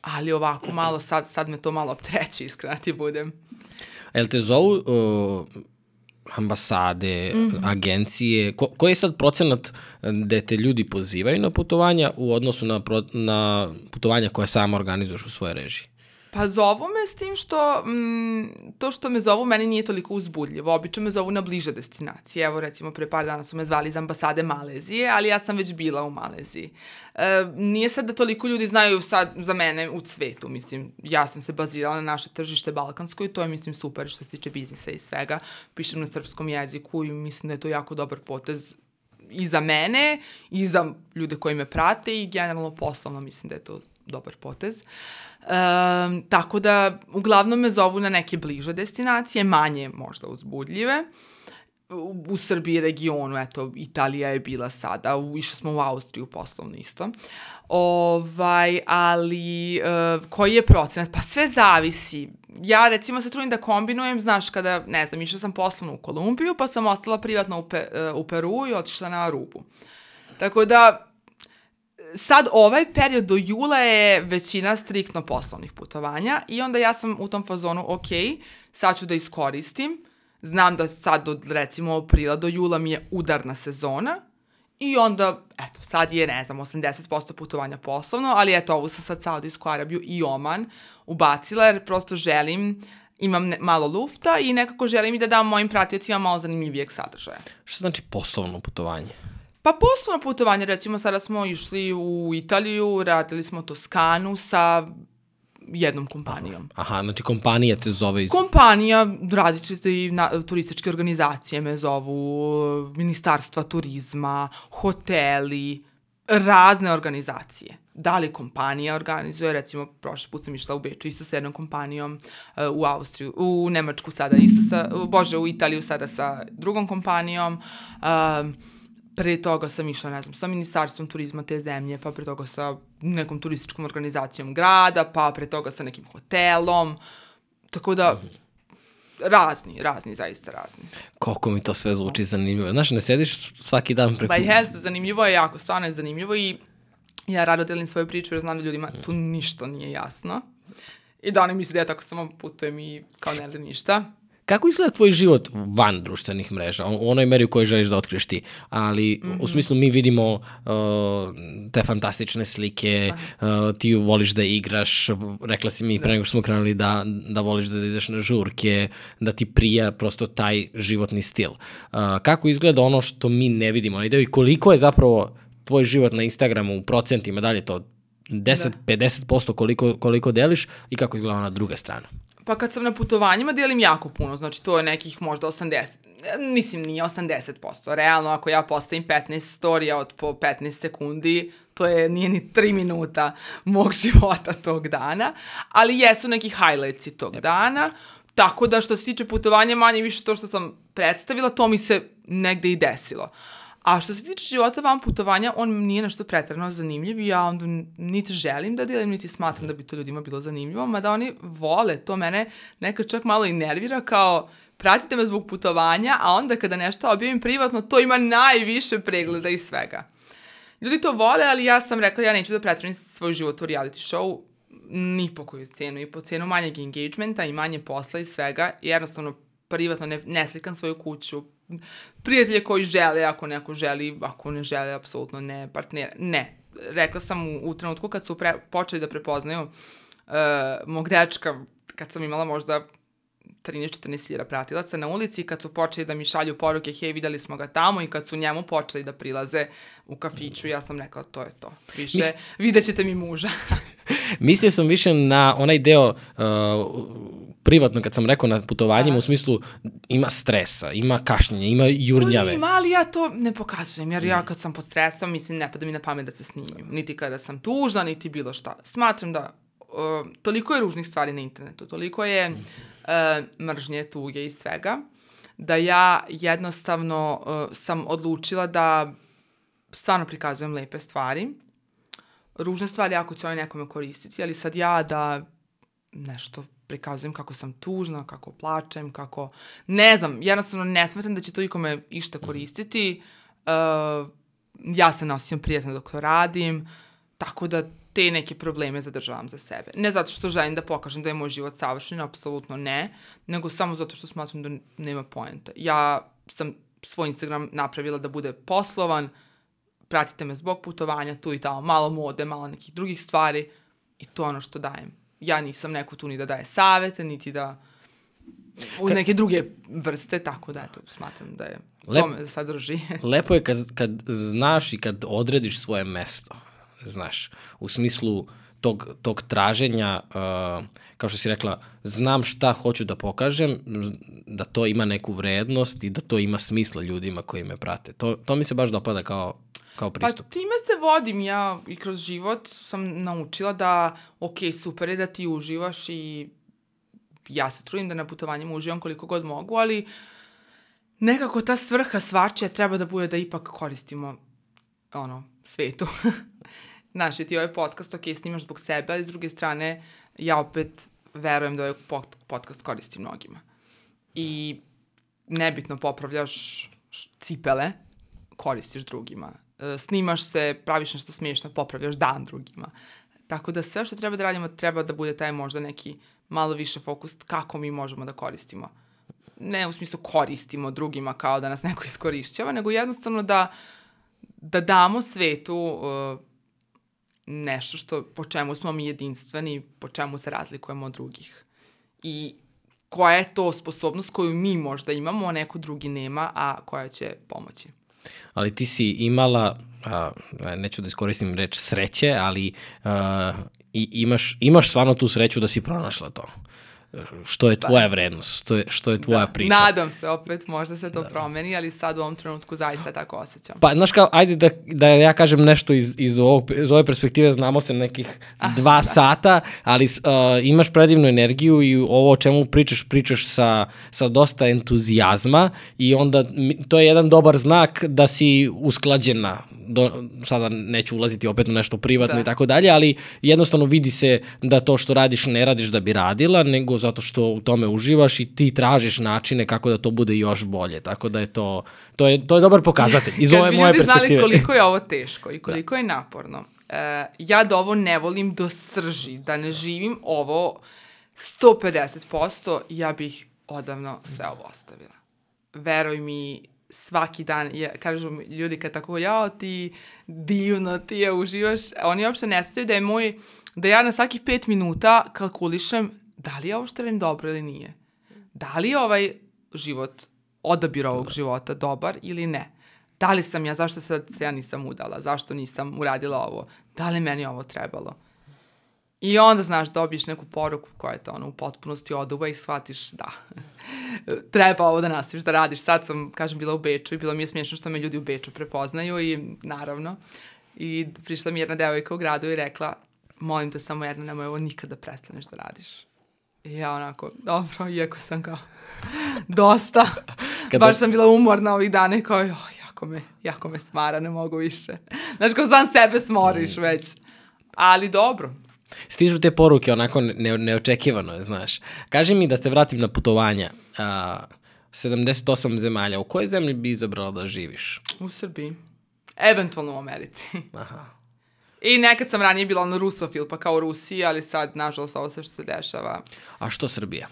Ali ovako malo, sad, sad me to malo optreće, iskreno ti budem. Jel te zovu uh, ambasade, mm -hmm. agencije, ko, koji je sad procenat gde te ljudi pozivaju na putovanja u odnosu na, pro, na putovanja koje samo organizuješ u svoje režiji? Pa zovu me s tim što, mm, to što me zovu meni nije toliko uzbudljivo. Obično me zovu na bliže destinacije. Evo recimo pre par dana su me zvali iz ambasade Malezije, ali ja sam već bila u Maleziji. E, nije sad da toliko ljudi znaju sad za mene u svetu, mislim, ja sam se bazirala na naše tržište balkansko i to je, mislim, super što se tiče biznisa i svega. Pišem na srpskom jeziku i mislim da je to jako dobar potez i za mene, i za ljude koji me prate i generalno poslovno mislim da je to dobar potez. Uh, Um, tako da, uglavnom me zovu na neke bliže destinacije, manje možda uzbudljive. U, u Srbiji regionu, eto, Italija je bila sada, u, išli smo u Austriju poslovno isto. Ovaj, ali uh, koji je procenat? Pa sve zavisi. Ja recimo se trudim da kombinujem, znaš, kada, ne znam, išla sam poslovno u Kolumbiju, pa sam ostala privatno u, Pe, uh, u Peru i otišla na Arubu. Tako da, sad ovaj period do jula je većina striktno poslovnih putovanja i onda ja sam u tom fazonu, ok, sad ću da iskoristim, znam da sad od recimo aprila do jula mi je udarna sezona i onda, eto, sad je, ne znam, 80% putovanja poslovno, ali eto, ovu sam sad Saudijsku Arabiju i Oman ubacila jer prosto želim imam ne, malo lufta i nekako želim i da dam mojim pratiocima malo zanimljivijeg sadržaja. Što znači poslovno putovanje? Pa poslovno putovanje, recimo sada smo išli u Italiju, radili smo Toskanu sa jednom kompanijom. Aha, aha znači kompanija te zove iz... Kompanija, različite i na, turističke organizacije me zovu, ministarstva turizma, hoteli, razne organizacije. Da li kompanija organizuje, recimo, prošle put sam išla u Beču isto sa jednom kompanijom, uh, u Austriju, u Nemačku sada isto sa, bože, u Italiju sada sa drugom kompanijom, uh, pre toga sam išla, ne znam, sa ministarstvom turizma te zemlje, pa pre toga sa nekom turističkom organizacijom grada, pa pre toga sa nekim hotelom. Tako da, razni, razni, zaista razni. Koliko mi to sve zvuči zanimljivo. Znaš, ne sediš svaki dan preko... Pa jeste, zanimljivo je jako, stvarno je zanimljivo i ja rado delim svoju priču jer znam da ljudima tu ništa nije jasno. I da oni misle da ja tako samo putujem i kao ne da ništa. Kako izgleda tvoj život van društvenih mreža, u onoj meri u kojoj želiš da otkriješ ti? Ali mm -hmm. u mhm. smislu mi vidimo uh, te fantastične slike, uh, ti voliš da igraš, rekla si mi da. pre nego što smo krenuli da, da voliš da ideš na žurke, da ti prija prosto taj životni stil. Uh, kako izgleda ono što mi ne vidimo na i koliko je zapravo tvoj život na Instagramu u procentima, da li je to 10, da. 50% koliko, koliko deliš i kako izgleda ona druga strana? Pa kad sam na putovanjima delim jako puno, znači to je nekih možda 80, mislim nije 80%, realno ako ja postavim 15 storija od po 15 sekundi, to je, nije ni 3 minuta mog života tog dana, ali jesu neki highlightsi tog yep. dana, tako da što se tiče putovanja manje više to što sam predstavila, to mi se negde i desilo. Uh, A što se tiče života van putovanja, on nije nešto pretrano zanimljiv i ja onda niti želim da delim, niti smatram da bi to ljudima bilo zanimljivo, mada oni vole, to mene nekad čak malo i nervira kao pratite me zbog putovanja, a onda kada nešto objavim privatno, to ima najviše pregleda i svega. Ljudi to vole, ali ja sam rekla ja neću da pretvorim svoj život u reality show, ni po koju cenu, i po cenu manjeg engagementa i manje posla i svega, jednostavno privatno ne, ne slikam svoju kuću, prijatelje koji žele, ako neko želi, ako ne žele, apsolutno ne, partnera. Ne. Rekla sam u, u trenutku kad su pre, počeli da prepoznaju uh, mog dečka, kad sam imala možda 13-14 hiljada pratilaca na ulici kad su počeli da mi šalju poruke, hej, videli smo ga tamo i kad su njemu počeli da prilaze u kafiću, ja sam rekla, to je to. Više, Mis... vidjet ćete mi muža. Mislio sam više na onaj deo uh, privatno kad sam rekao na putovanjima Da. u smislu ima stresa, ima kašnjenja, ima jurnjave. Ima, ali ja to ne pokazujem, jer ja kad sam pod stresom, mislim, ne pada mi na pamet da se snimim. Niti kada sam tužna, niti bilo šta. Smatram da uh, toliko je ružnih stvari na internetu, toliko je uh, mržnje, tuge i svega, da ja jednostavno uh, sam odlučila da stvarno prikazujem lepe stvari. Ružne stvari ako će oni nekome koristiti, ali sad ja da nešto prikazujem kako sam tužna, kako plačem, kako... Ne znam, jednostavno ne smatram da će to ikome išta koristiti. Uh, ja se nosim prijatno dok to radim, tako da te neke probleme zadržavam za sebe. Ne zato što želim da pokažem da je moj život savršen, apsolutno ne, nego samo zato što smatram da nema poenta. Ja sam svoj Instagram napravila da bude poslovan, pratite me zbog putovanja, tu i tamo, malo mode, malo nekih drugih stvari i to ono što dajem. Ja nisam neko tu ni da daje savete, niti da u neke druge vrste, tako da eto, smatram da je Lep- tome sadrži. Lepo je kad, kad znaš i kad odrediš svoje mesto, znaš, u smislu tog, tog traženja, uh, kao što si rekla, znam šta hoću da pokažem, da to ima neku vrednost i da to ima smisla ljudima koji me prate. To, to mi se baš dopada kao, kao pristup. Pa time se vodim ja i kroz život sam naučila da, ok, super je da ti uživaš i ja se trudim da na putovanjima uživam koliko god mogu, ali nekako ta svrha svačija treba da bude da ipak koristimo ono, svetu. Znaš, i ti ovaj podcast, ok, snimaš zbog sebe, ali s druge strane, ja opet verujem da ovaj pod- podcast koristi mnogima. I nebitno popravljaš cipele, koristiš drugima. E, Snimaš se, praviš nešto smiješno, popravljaš dan drugima. Tako da sve što treba da radimo treba da bude taj možda neki malo više fokus kako mi možemo da koristimo. Ne u smislu koristimo drugima kao da nas neko iskorišćava, nego jednostavno da, da damo svetu uh, nešto što, po čemu smo mi jedinstveni, po čemu se razlikujemo od drugih. I koja je to sposobnost koju mi možda imamo, a neko drugi nema, a koja će pomoći. ali ti si imala, a, neću da iskoristim reč sreće, ali a, i, imaš, imaš stvarno tu sreću da si pronašla to. Što je tvoja vrednost, što je, što je tvoja da. priča. Nadam se opet, možda se to da. promeni, ali sad u ovom trenutku zaista tako osjećam. Pa, znaš kao, ajde da, da ja kažem nešto iz, iz, ovog, iz ove perspektive, znamo se nekih dva da. sata, ali uh, imaš predivnu energiju i ovo o čemu pričaš, pričaš sa, sa dosta entuzijazma i onda to je jedan dobar znak da si usklađena. Do, sada neću ulaziti opet u nešto privatno Da. i tako dalje, ali jednostavno vidi se da to što radiš ne radiš da bi radila, nego zato što u tome uživaš i ti tražiš načine kako da to bude još bolje. Tako da je to, to je, to je dobar pokazatelj iz Kad ove bi moje ljudi znali perspektive. koliko je ovo teško i koliko je naporno. E, ja da ovo ne volim do srži, da ne živim ovo 150%, ja bih odavno sve ovo ostavila. Veruj mi, svaki dan, je, kažu ljudi kad tako, jao ti divno, ti je uživaš, oni uopšte ne sjećaju da je moj, da ja na svakih pet minuta kalkulišem da li je ovo što radim dobro ili nije. Da li je ovaj život, odabir ovog života dobar ili ne. Da li sam ja, zašto sad se ja nisam udala, zašto nisam uradila ovo, da li meni ovo trebalo. I onda, znaš, dobiješ neku poruku koja je to ono u potpunosti oduva i shvatiš da, treba ovo da nastaviš da radiš. Sad sam, kažem, bila u Beču i bilo mi je smiješno što me ljudi u Beču prepoznaju i naravno. I prišla mi jedna devojka u gradu i rekla, molim te samo jedno, nemoj ovo nikada prestaneš da radiš. Ja onako, dobro, iako sam kao, dosta. Kada- Baš sam bila umorna ovih dana i kao, joj, jako me, jako me smara, ne mogu više. Znaš, kao sam sebe smoriš već. Ali dobro, Stižu te poruke onako ne, neočekivano, je, znaš. Kaži mi da te vratim na putovanja. A, 78 zemalja. U kojoj zemlji bi izabrala da živiš? u Srbiji. Eventualno u Americi. Aha. I nekad sam ranije bila ono rusofil, pa kao u Rusiji, ali sad, nažalost, ovo sve što se dešava. A što Srbija?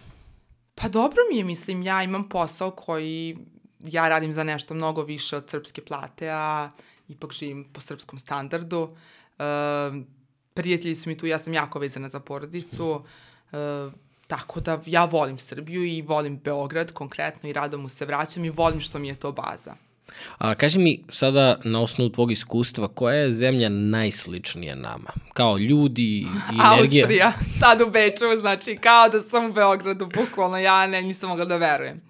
Pa dobro mi je, mislim, ja imam posao koji ja radim za nešto mnogo više od srpske plate, a ipak živim po srpskom standardu. E, prijatelji su mi tu, ja sam jako vezana za porodicu, e, tako da ja volim Srbiju i volim Beograd konkretno i rado mu se vraćam i volim što mi je to baza. A, kaži mi sada na osnovu tvog iskustva, koja je zemlja najsličnija nama? Kao ljudi i energija? Austrija, sad u Beču, znači kao da sam u Beogradu, bukvalno ja ne, nisam mogla da verujem.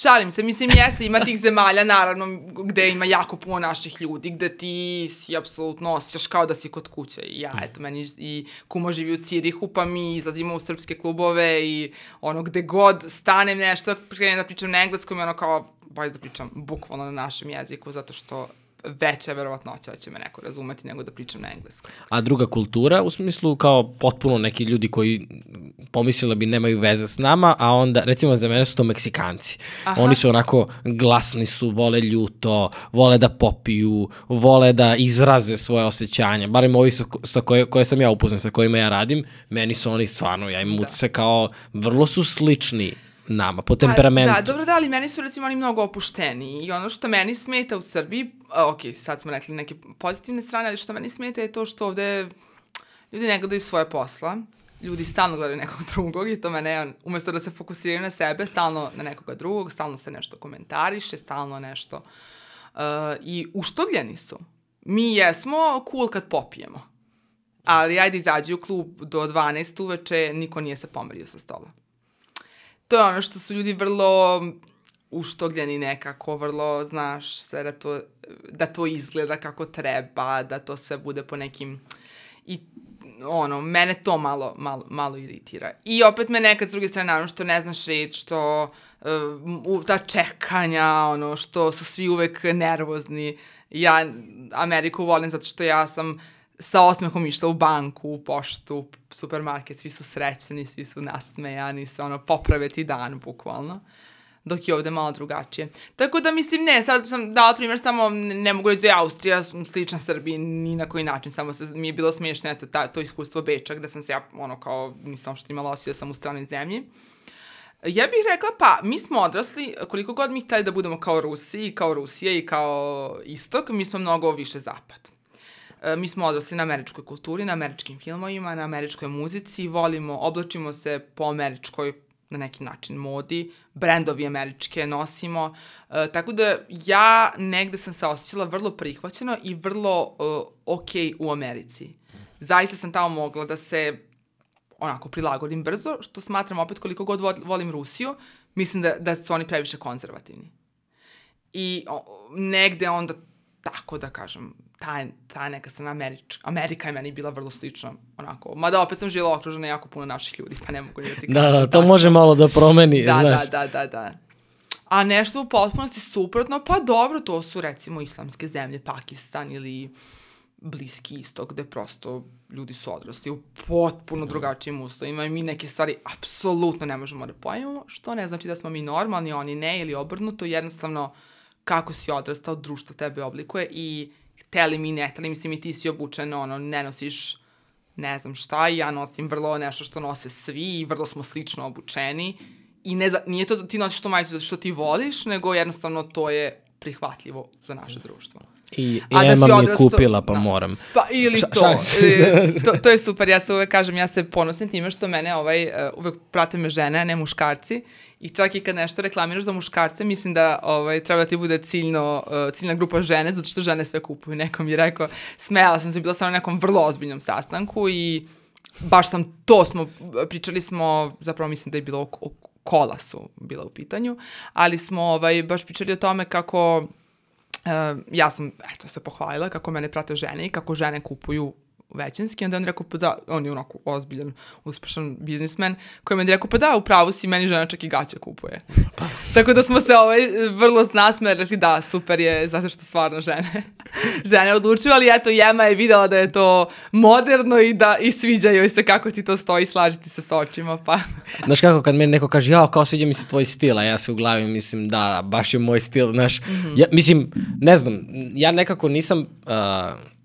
Šalim se, mislim, jeste, ima tih zemalja, naravno, gde ima jako puno naših ljudi, gde ti si apsolutno osjećaš kao da si kod kuće. I ja, eto, meni i kuma živi u Cirihu, pa mi izlazimo u srpske klubove i ono, gde god stanem nešto, krenem da pričam na engleskom i ono kao, bolje da pričam bukvalno na našem jeziku, zato što veća je verovatnoća da će me neko razumeti nego da pričam na engleskom. A druga kultura, u smislu kao potpuno neki ljudi koji pomislila bi nemaju veze s nama, a onda, recimo za mene su to Meksikanci. Aha. Oni su onako glasni su, vole ljuto, vole da popiju, vole da izraze svoje osjećanja. Barim ovi su, sa koje, koje sam ja upoznan, sa kojima ja radim, meni su oni stvarno, ja im da. se kao, vrlo su slični nama, po temperamentu. Pa, da, dobro da, ali meni su recimo oni mnogo opušteni i ono što meni smeta u Srbiji, ok, sad smo rekli neke pozitivne strane, ali što meni smeta je to što ovde ljudi ne gledaju svoje posla, ljudi stalno gledaju nekog drugog i to mene, umesto da se fokusiraju na sebe, stalno na nekoga drugog, stalno se nešto komentariše, stalno nešto uh, i uštogljeni su. Mi jesmo cool kad popijemo, ali ajde izađi u klub do 12 uveče, niko nije se pomerio sa stola to je ono što su ljudi vrlo uštogljeni nekako, vrlo, znaš, sve da to, da to izgleda kako treba, da to sve bude po nekim... I ono, mene to malo, malo, malo iritira. I opet me nekad s druge strane, naravno, što ne znaš reći, što uh, ta čekanja, ono, što su svi uvek nervozni. Ja Ameriku volim zato što ja sam sa osmehom išla u banku, u poštu, supermarket, svi su srećni, svi su nasmejani, sve ono, poprave ti dan, bukvalno dok je ovde malo drugačije. Tako da mislim, ne, sad sam dala primjer samo, ne mogu reći da je Austrija slična Srbiji ni na koji način, samo se, mi je bilo smiješno, eto, ta, to iskustvo Beča, gde sam se ja, ono, kao, nisam što imala osjeća da sam u stranoj zemlji. Ja bih rekla, pa, mi smo odrasli, koliko god mi htali da budemo kao Rusi, kao Rusija i kao Istok, mi smo mnogo više zapad. E, mi smo odrasli na američkoj kulturi, na američkim filmovima, na američkoj muzici, volimo, oblačimo se po američkoj na neki način modi, brendovi američke nosimo, e, tako da ja negde sam se osjećala vrlo prihvaćeno i vrlo uh, ok u Americi. Zaista sam tamo mogla da se onako prilagodim brzo, što smatram opet koliko god volim Rusiju, mislim da, da su oni previše konzervativni. I o, negde onda tako da kažem, ta, ta neka strana Američ, Amerika je meni bila vrlo slična, onako, mada opet sam žila okružena jako puno naših ljudi, pa ne mogu da ti kažem. Da, da, to može malo da promeni, da, znaš. Da, da, da, da. A nešto u potpunosti suprotno, pa dobro, to su recimo islamske zemlje, Pakistan ili Bliski istok, gde prosto ljudi su odrasli u potpuno drugačijim uslovima i mi neke stvari apsolutno ne možemo da pojmemo, što ne znači da smo mi normalni, oni ne ili obrnuto, jednostavno kako si odrastao, društvo tebe oblikuje i hteli mi, ne hteli, mislim i ti si obučen, ono, ne nosiš ne znam šta i ja nosim vrlo nešto što nose svi i vrlo smo slično obučeni i ne, za, nije to da ti nosiš to majicu zato što ti voliš, nego jednostavno to je prihvatljivo za naše društvo. I, i da Ema mi je kupila, pa da. moram. Pa ili to, e, to, to je super, ja se uvek kažem, ja se ponosim time što mene ovaj, uh, uvek prate me žene, a ne muškarci I čak i kad nešto reklamiraš za muškarce, mislim da ovaj, treba da ti bude ciljno, uh, ciljna grupa žene, zato što žene sve kupuju. Neko mi je rekao, smela sam se, bila sam na nekom vrlo ozbiljnom sastanku i baš sam, to smo, pričali smo, zapravo mislim da je bilo o, kola su bila u pitanju, ali smo ovaj, baš pričali o tome kako Uh, ja sam, eto, se pohvalila kako mene prate žene i kako žene kupuju većinski, onda on rekao, pa da, on je onako ozbiljan, uspešan biznismen, koji je rekao, pa da, upravo si, meni žena čak i gaće kupuje. Pa. Tako da smo se ovaj, vrlo nasmeli, rekli da, super je, zato što stvarno žene, žene odlučuju, ali eto, Jema je videla da je to moderno i da i sviđa joj se kako ti to stoji, slažiti se s očima, pa. Znaš kako, kad meni neko kaže, ja, kao sviđa mi se tvoj stil, a ja se u glavi mislim, da, baš je moj stil, znaš, mm -hmm. ja, mislim, ne znam, ja nekako nisam, uh,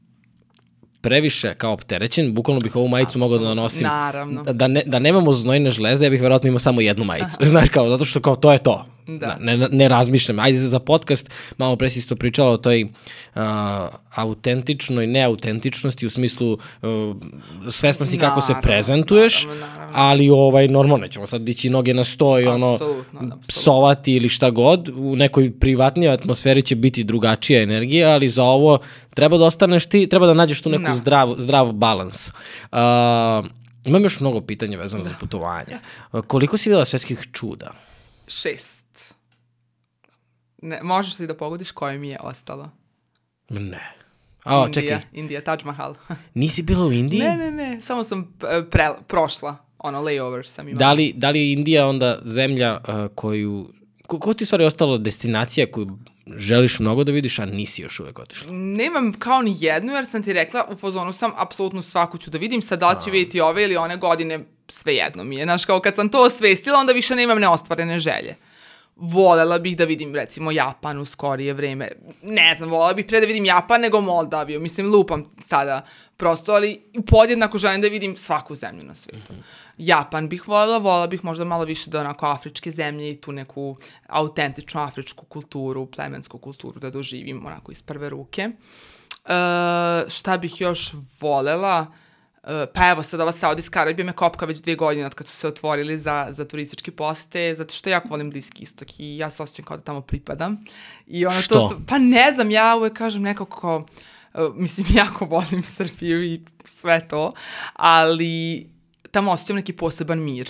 previše kao opterećen, bukvalno bih ovu majicu mogao da nosim. Naravno. Da, ne, da nemamo znojne žleze, ja bih verovatno imao samo jednu majicu. Znaš kao, zato što kao to je to. Da. Ne, ne, ne razmišljam. Ajde za podcast, malo pre si isto pričala o toj uh, autentičnoj neautentičnosti u smislu uh, svesna si kako se prezentuješ, naravno, naravno. ali ovaj, normalno nećemo sad dići noge na sto i ono psovati ili šta god. U nekoj privatnijoj atmosferi će biti drugačija energija, ali za ovo treba da ostaneš ti, treba da nađeš tu neku Da. zdrav, zdrav balans. Uh, imam još mnogo pitanja vezano za putovanja. Koliko si videla svetskih čuda? Šest. Ne, možeš li da pogodiš koje mi je ostalo? Ne. A, Indija, čekaj, Indija, Taj Mahal. nisi bila u Indiji? ne, ne, ne, samo sam e, pre, prošla, ono, layover sam imala. Da li, da li je Indija onda zemlja uh, koju... Ko, ko ti stvari ostala destinacija koju želiš mnogo da vidiš, a nisi još uvek otišla? Nemam kao ni jednu, jer sam ti rekla, u fazonu sam, apsolutno svaku ću da vidim, sad da li ću vidjeti ove ili one godine, svejedno mi je. Znaš, kao kad sam to osvestila, onda više nemam neostvarene želje. Volela bih da vidim, recimo, Japan u skorije vreme. Ne znam, volela bih pre da vidim Japan nego Moldaviju. Mislim, lupam sada prosto, ali podjednako želim da vidim svaku zemlju na svijetu. Japan bih volela, volela bih možda malo više da onako afričke zemlje i tu neku autentičnu afričku kulturu, plemensku kulturu da doživim onako iz prve ruke. E, šta bih još volela? E, pa evo sad ova Saudijska Arabija me kopka već dvije godine od kad su se otvorili za, za turističke poste, zato što jako volim Bliski istok i ja se osjećam kao da tamo pripadam. I ono Što? To su, pa ne znam, ja uvek kažem nekako, e, mislim, jako volim Srbiju i sve to, ali tamo osjećam neki poseban mir.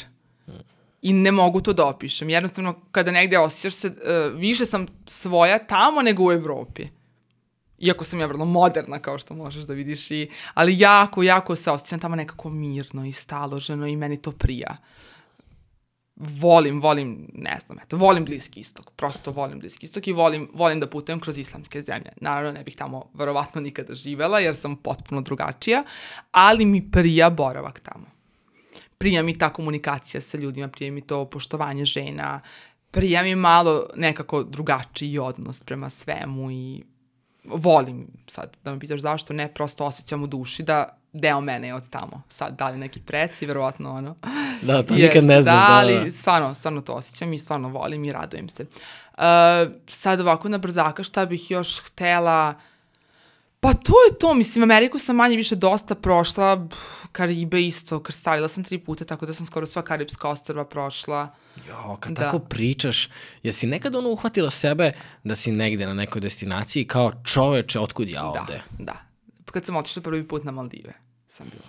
I ne mogu to da opišem. Jednostavno, kada negde osjećaš se, e, više sam svoja tamo nego u Evropi. Iako sam ja vrlo moderna, kao što možeš da vidiš, i, ali jako, jako se osjećam tamo nekako mirno i staloženo i meni to prija. Volim, volim, ne znam, eto, volim Bliski istok, prosto volim Bliski istok i volim, volim da putujem kroz islamske zemlje. Naravno, ne bih tamo verovatno nikada živela, jer sam potpuno drugačija, ali mi prija boravak tamo prija mi ta komunikacija sa ljudima, prija mi to poštovanje žena, prija mi malo nekako drugačiji odnos prema svemu i volim sad, da me pitaš zašto, ne, prosto osjećam u duši da deo mene je od tamo. Sad, da li neki preci, verovatno ono. Da, to Yes, nikad ne znaš. Da, Da, ali da. stvarno, stvarno to osjećam i stvarno volim i radujem se. Uh, sad ovako na brzaka šta bih još htela... Pa to je to, mislim, Ameriku sam manje više dosta prošla, Karibe isto, krstarila sam tri puta, tako da sam skoro sva Karibska ostrva prošla. Jo, kad Da. tako pričaš, jesi nekad ono uhvatila sebe da si negde na nekoj destinaciji kao čoveče, otkud ja ovde? Da, da. Kad sam otišla prvi put na Maldive, sam bila,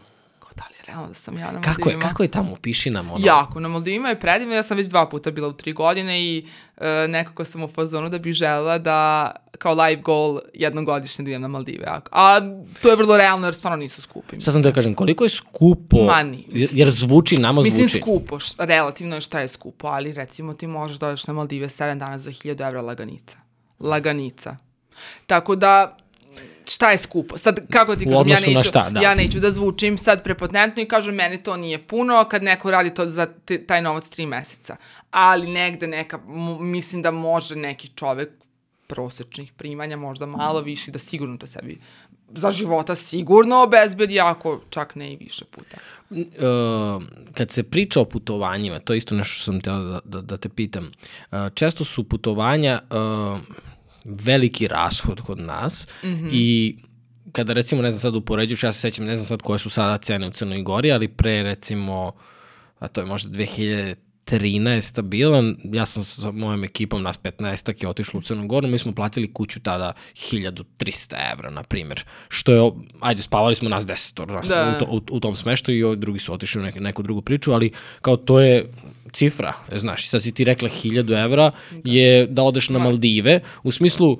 da li je realno da sam ja na Kako je, Maldivima? kako je tamo, piši nam ono. Jako, na Maldivima je predivno, ja sam već dva puta bila u tri godine i e, nekako sam u fazonu da bih želela da kao live goal jednogodišnje da idem na Maldive. A, a to je vrlo realno jer stvarno nisu skupi. Sad sam da kažem, koliko je skupo, Ma nije. jer, zvuči, nama Mislim zvuči. skupo, š, relativno je šta je skupo, ali recimo ti možeš da odeš na Maldive 7 dana za 1000 evra laganica. Laganica. Tako da, šta je skupo? Sad, kako ti kažem, ja neću, šta, da. ja neću da zvučim sad prepotentno i kažem, meni to nije puno kad neko radi to za te, taj novac tri meseca. Ali negde neka, mislim da može neki čovek prosečnih primanja, možda malo više, da sigurno to sebi za života sigurno obezbedi, ako čak ne i više puta. Uh, kad se priča o putovanjima, to je isto nešto što sam teo da, da, da te pitam, uh, često su putovanja uh, veliki rashod kod nas mm -hmm. i kada recimo, ne znam sad upoređuš, ja se sećam, ne znam sad koje su sada cene u Crnoj Gori, ali pre recimo, a to je možda 2013. bila, ja sam sa mojom ekipom, nas 15 je otišlo u Crnu Goru, mi smo platili kuću tada 1300 evra, na primjer, što je, ajde, spavali smo nas 10 nas, Da. u, to, u, u tom smeštaju i drugi su otišli u neku, neku drugu priču, ali kao to je cifra, znaš, sad si ti rekla 1000 evra je da odeš na Maldive, u smislu uh,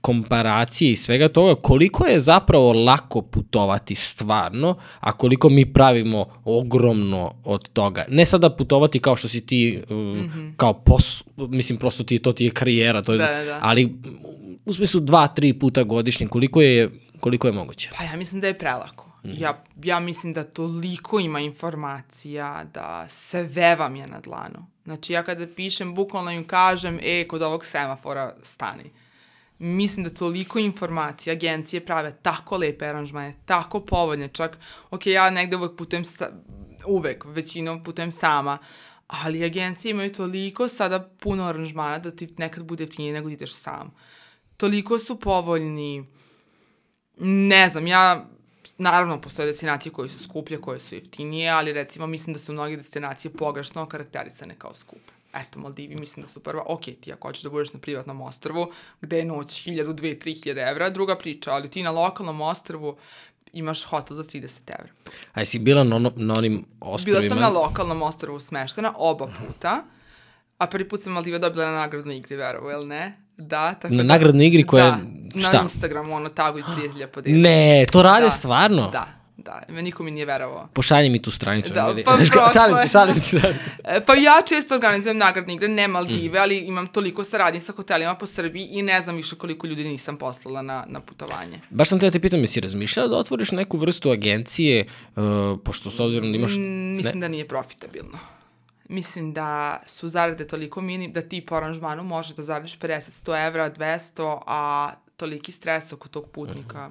komparacije i svega toga, koliko je zapravo lako putovati stvarno, a koliko mi pravimo ogromno od toga. Ne sada putovati kao što si ti, uh, mm -hmm. kao pos, mislim, prosto ti, to ti je karijera, to je, Da, da, da. ali u smislu dva, tri puta godišnje, koliko je, koliko je moguće? Pa ja mislim da je prelako. Ja, ja mislim da toliko ima informacija da sve vam je na dlanu. Znači ja kada pišem, bukvalno im kažem, e, kod ovog semafora stani. Mislim da toliko informacija, agencije prave tako lepe aranžmane, tako povoljne, čak, ok, ja negde uvek putujem, sa, uvek, većinom putujem sama, ali agencije imaju toliko sada puno aranžmana da ti nekad bude jeftinije nego da ideš sam. Toliko su povoljni, ne znam, ja, naravno postoje destinacije koje su skuplje, koje su jeftinije, ali recimo mislim da su mnoge destinacije pogrešno karakterisane kao skupe. Eto, Maldivi mislim da su prva, ok, ti ako hoćeš da budeš na privatnom ostrvu, gde je noć 1000, 2, 3000 evra, druga priča, ali ti na lokalnom ostrvu imaš hotel za 30 evra. A jesi bila na, ono, na onim ostrovima? Bila sam na lokalnom ostrvu smeštena oba puta, a prvi put sam Maldiva dobila na nagradnoj igri, verovo, jel ne? Da, tako Na da, nagradnoj igri koja da, je- na šta? Instagramu, ono, taguj prijatelja podijeli. Ne, to rade Da. stvarno? Da, da, me niko mi nije verovao. Pošalji mi tu stranicu. Da, pa prošlo šalim se, šalim se, šalim se. E, Pa ja često organizujem nagradne igre, ne Maldive, Mm. ali imam toliko saradnje sa hotelima po Srbiji i ne znam više koliko ljudi nisam poslala na, na putovanje. Baš sam te da te pitam, jesi razmišljala da otvoriš neku vrstu agencije, uh, pošto s obzirom da imaš... Mm, Mislim da nije profitabilno. Mislim da su zarade toliko mini, da ti po aranžmanu možeš da zaradiš 50-100 evra, 200, a toliki stres oko tog putnika.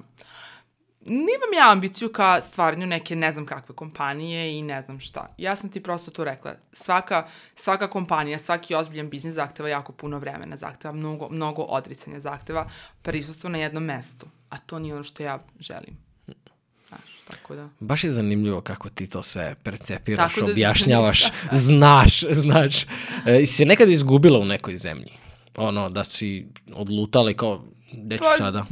Nimam ja ambiciju ka stvaranju neke ne znam kakve kompanije i ne znam šta. Ja sam ti prosto to rekla. Svaka, svaka kompanija, svaki ozbiljan biznis zahteva jako puno vremena, zahteva mnogo, mnogo odricanja, zahteva prisustvo na jednom mestu. A to nije ono što ja želim. Znaš, tako da... Baš je zanimljivo kako ti to sve percepiraš, Tako da- objašnjavaš, znaš, znaš. E, si se nekad izgubila u nekoj zemlji? Ono, da si odlutala i kao, gde ću Pa- sada?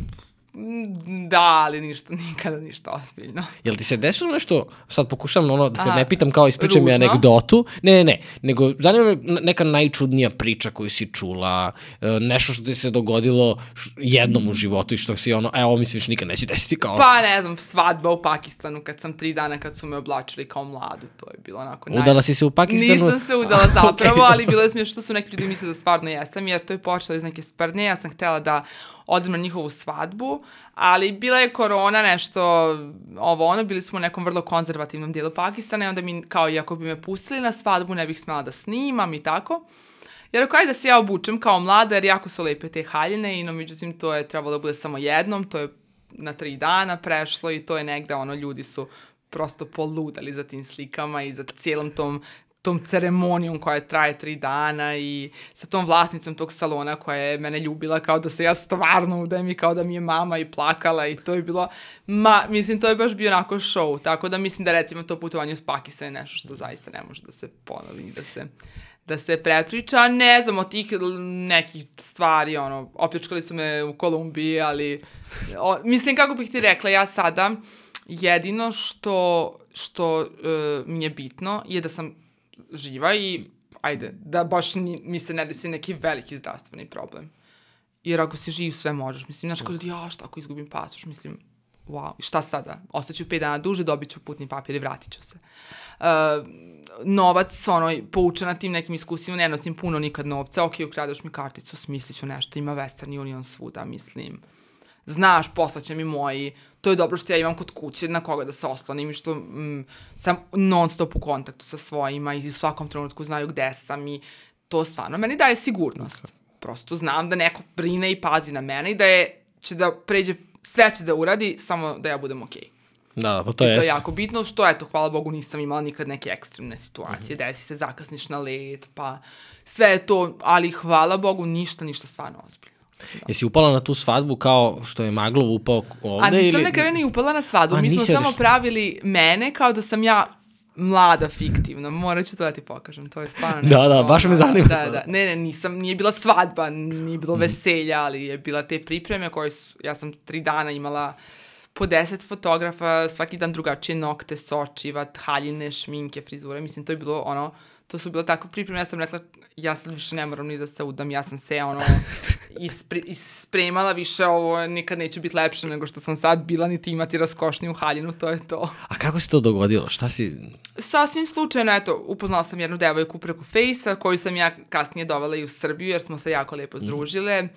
Mm, Da, ali ništa, nikada ništa ozbiljno. Jel ti se desilo nešto, sad pokušam ono, da te A, ne pitam kao ispričaj mi ružno? anegdotu, ne, ne, ne, nego zanima me neka najčudnija priča koju si čula, e, nešto što ti se dogodilo jednom u životu i što si ono, e, ovo mi se više nikad neće desiti kao... Pa ne znam, svadba u Pakistanu kad sam tri dana kad su me oblačili kao mladu, to je bilo onako naj... Udala si se u Pakistanu? Nisam se udala zapravo, Ok. ali bilo je smiješno što su neki ljudi misle da stvarno jesam, jer to je počelo iz neke sprdnje, ja sam htela da odem na njihovu svadbu, ali bila je korona nešto, ovo ono, bili smo u nekom vrlo konzervativnom dijelu Pakistana i onda mi, kao i ako bi me pustili na svadbu, ne bih smela da snimam i tako. Jer ako ajde da se ja obučem kao mlada, jer jako su lepe te haljine, i no međutim to je trebalo da bude samo jednom, to je na tri dana prešlo i to je negde ono, ljudi su prosto poludali za tim slikama i za cijelom tom tom ceremonijom koja traje tri dana i sa tom vlasnicom tog salona koja je mene ljubila kao da se ja stvarno udajem i kao da mi je mama i plakala i to je bilo, ma, mislim, to je baš bio onako show, tako da mislim da recimo to putovanje uz Pakistan je nešto što zaista ne može da se ponovi i da se da se prepriča, ne znam, od tih nekih stvari, ono, opljačkali su me u Kolumbiji, ali, o, mislim, kako bih ti rekla, ja sada, jedino što, što e, mi je bitno je da sam živa i, ajde, da baš ni, mi se ne desi neki veliki zdravstveni problem. Jer ako si živ, sve možeš. Mislim, znaš, kao ljudi, ja, šta ako izgubim pasoš? Mislim, wow, šta sada? Ostaću pet dana duže, dobit ću putni papir i vratit ću se. Uh, novac, ono, poučena tim nekim iskusima, ne nosim puno nikad novca, ok, ukradeš mi karticu, smislit ću nešto, ima Western Union svuda, mislim. Znaš, poslaće mi moji, to je dobro što ja imam kod kuće na koga da se oslonim i što mm, sam non stop u kontaktu sa svojima i u svakom trenutku znaju gde sam i to stvarno meni daje sigurnost. Prosto znam da neko brine i pazi na mene i da je, će da pređe, sve će da uradi, samo da ja budem okej. Da, da, pa to To je jako bitno, što eto, hvala Bogu, nisam imala nikad neke ekstremne situacije, Mhm. desi se, zakasniš na let, pa sve je to, ali hvala Bogu, ništa, ništa stvarno ozbiljno. Jesi upala na tu svadbu kao što je Maglov upao ovde A nisam ili... na kraju ni upala na svadbu, A, mi smo samo pravili mene kao da sam ja mlada fiktivno, morat ću to da ti pokažem, to je stvarno Da, nešto. da, baš me zanima Da, sad. da, ne, ne, nisam, nije bila svadba, nije bilo Mhm. veselja, ali je bila te pripreme koje su, ja sam tri dana imala po deset fotografa, svaki dan drugačije nokte, sočiva, haljine, šminke, frizure, mislim, to je bilo ono, to su bile tako pripreme, ja sam rekla, ja sad više ne moram ni da se udam, ja sam se ono ispre, ispremala više, ovo nikad neće biti lepše nego što sam sad bila, niti imati raskošniju haljinu, to je to. A kako se to dogodilo? Šta si... Sasvim slučajno, eto, upoznala sam jednu devojku preko Fejsa, koju sam ja kasnije dovela i u Srbiju, jer smo se jako lepo združile. Uh,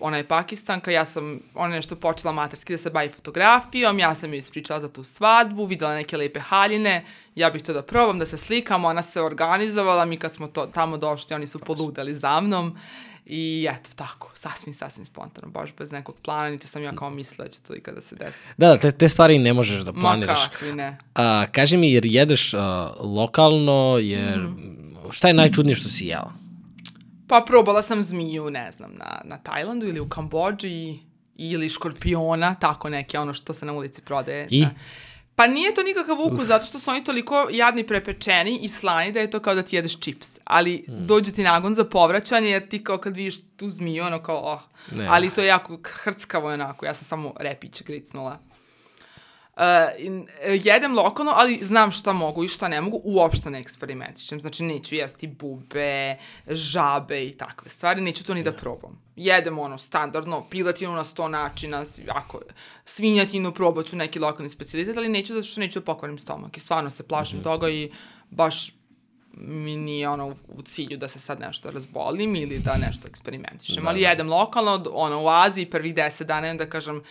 ona je pakistanka, ja sam, ona je nešto počela amaterski da se bavi fotografijom, ja sam joj ispričala za tu svadbu, videla neke lepe haljine, ja bih to da probam, da se slikam, ona se organizovala, mi kad smo to, tamo došli, oni su poludeli za mnom I eto, tako, sasvim, sasvim spontano, baš bez nekog plana, niti sam ja kao mislila da će to ikada se desi. Da, da, te, te stvari ne možeš da Ma planiraš. kakvi ne. A, kaži mi, jer jedeš a, lokalno, jer Mhm. šta je najčudnije što si jela? Pa probala sam zmiju, ne znam, na, na Tajlandu ili u Kambođi ili škorpiona, tako neke, ono što se na ulici prodaje. I? Da. Pa nije to nikakav ukus, zato što su oni toliko jadni prepečeni i slani da je to kao da ti jedeš čips. Ali Hmm. dođe ti nagon za povraćanje jer ti kao kad vidiš tu zmiju, ono kao, oh. Ne. Ali to je jako hrckavo onako, ja sam samo repić gricnula. Uh, e, jedem lokalno, ali znam šta mogu i šta ne mogu, uopšte ne eksperimentišem. Znači, neću jesti bube, žabe i takve stvari, neću to ni da probam. Jedem ono, standardno, piletinu na sto načina, ako, svinjatinu probat ću neki lokalni specialitet, ali neću zato što neću da pokvarim stomak. I stvarno se plašim toga i baš mi nije ono u cilju da se sad nešto razbolim ili da nešto eksperimentišem. Ali jedem lokalno, ono u Aziji prvih deset dana, onda kažem,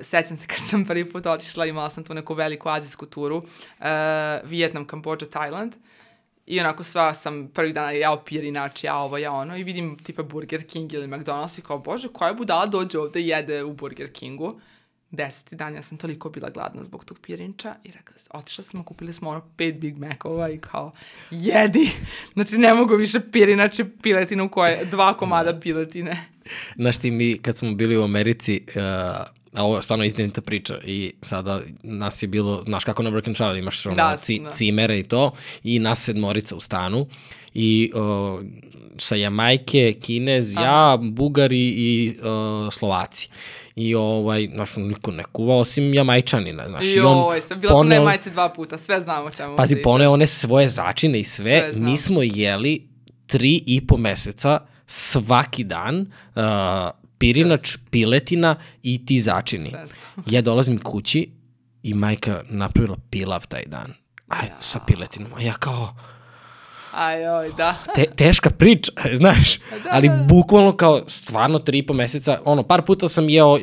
sećam se kad sam prvi put otišla, imala sam tu neku veliku azijsku turu, uh, Vijetnam, Kambođa, Tajland, I onako sva sam prvih dana jao pirinač, ja ovo, ja ono, i vidim tipa Burger King ili McDonald's i kao, bože, koja budala dođe ovde i jede u Burger Kingu. Deseti dan, ja sam toliko bila gladna zbog tog pirinča i rekla, otišla smo, kupili smo ono pet Big Macova i kao, jedi! Znači, ne mogu više pirinač i piletinu koje, dva komada piletine. Znaš ti, mi kad smo bili u Americi, uh, a ovo je stvarno istinita priča i sada nas je bilo, znaš kako na Work and Travel imaš ono, Da, ci, da. cimere i to, i nas sedmorica u stanu i uh, sa Jamajke, Kinez, ja, Bugari i uh, Slovaci. I ovaj, znaš, niko ne kuva osim Jamajčanina, znaš. i on Joj, sam bila sam na poneo- majci dva puta, sve znamo čemu Pazi, pričaš. poneo one svoje začine i sve. Sve znam. Mi smo jeli tri i po meseca svaki dan uh, pirinač, piletina i ti začini. Ja dolazim kući i majka napravila pilav taj dan. Aj, sa piletinom. A ja kao, Aj, oj, da. te, teška priča, znaš, Da, ali da, da. bukvalno kao stvarno tri i po meseca, ono, par puta sam jeo, o,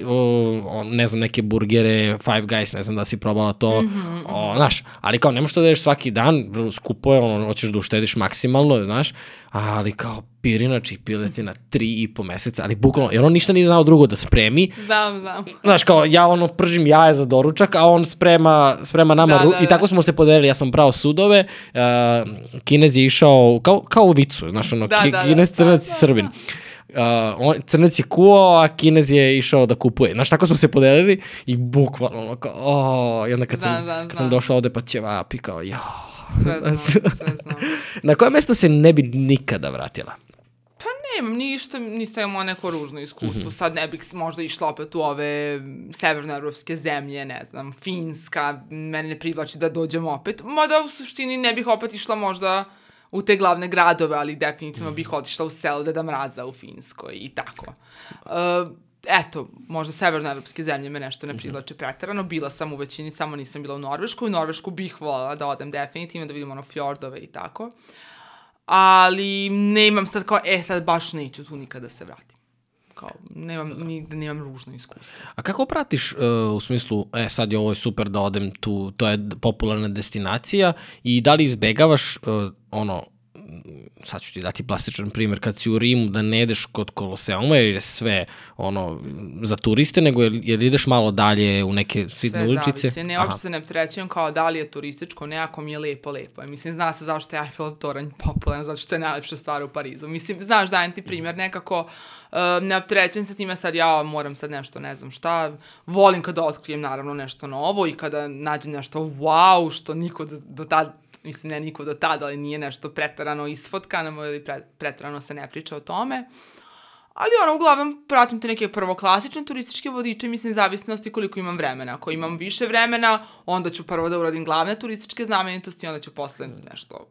o, ne znam, neke burgere, Five Guys, ne znam da si probala to, Mhm, o, znaš, ali kao, ne možeš to da ješ svaki dan, skupo je, ono, hoćeš da uštediš maksimalno, znaš, ali kao pirinač i piletina tri i po meseca, ali bukvalno, jer on ništa nije znao drugo da spremi, Znam, znam. Znaš, kao ja ono pržim jaje za doručak, a on sprema, sprema nama Da, ru- da, i tako smo se podelili, ja sam brao sudove, uh, Kinez je išao kao, kao u vicu, znaš, ono, Da, ki, da, da. Kinez, Da, crnac i da, srbin. Uh, on, crnac je kuo, a Kinez je išao da kupuje. Znaš, tako smo se podelili i bukvalno, ono, kao, o, i onda kad, sam, Znam, znam, kad sam došao ovde pa ćevapi, kao, ja. Sve znam, sve znam. Na koje mesto se ne bi nikada vratila? Pa nemam ništa, nisam imala neko ružno iskustvo. Mhm. Sad ne bih možda išla opet u ove severnoevropske zemlje, ne znam, Finska, mene ne privlači da dođem opet. Mada u suštini ne bih opet išla možda u te glavne gradove, ali definitivno bih otišla u selo Deda Mraza u Finskoj i tako. Uh, eto, možda severnoevropske zemlje me nešto ne privlače preterano. Bila sam u većini, samo nisam bila u Norvešku. U Norvešku bih voljela da odem definitivno, da vidim ono fjordove i tako. Ali nemam sad kao, e sad baš neću tu nikada da se vratim. Kao, nemam, nigde nemam ružno iskustvo. A kako pratiš uh, u smislu, e sad je ovo je super da odem tu, to je popularna destinacija i da li izbegavaš uh, ono, sad ću ti dati plastičan primjer, kad si u Rimu da ne ideš kod Koloseuma jer je sve ono za turiste, nego jer, jer ideš malo dalje u neke sitne Sve uličice. zavisi. Ne, uopšte se ne opterećujem kao da li je turističko, nekako mi je lepo, lepo. Mislim, zna se zašto je Eiffelov toranj popularan, zato što je najlepša stvar u Parizu. Mislim, znaš, dajem ti primjer, nekako uh, ne opterećujem se time sad, ja moram sad nešto, ne znam šta, volim kada otkrijem naravno nešto novo i kada nađem nešto wow, što niko do, do tad mislim ne niko do tada, ali nije nešto pretarano isfotkano ili pre, pretarano se ne priča o tome. Ali ono, uglavnom, pratim te neke prvoklasične turističke vodiče, mislim, zavisnosti koliko imam vremena. Ako imam više vremena, onda ću prvo da uradim glavne turističke znamenitosti, onda ću posle nešto...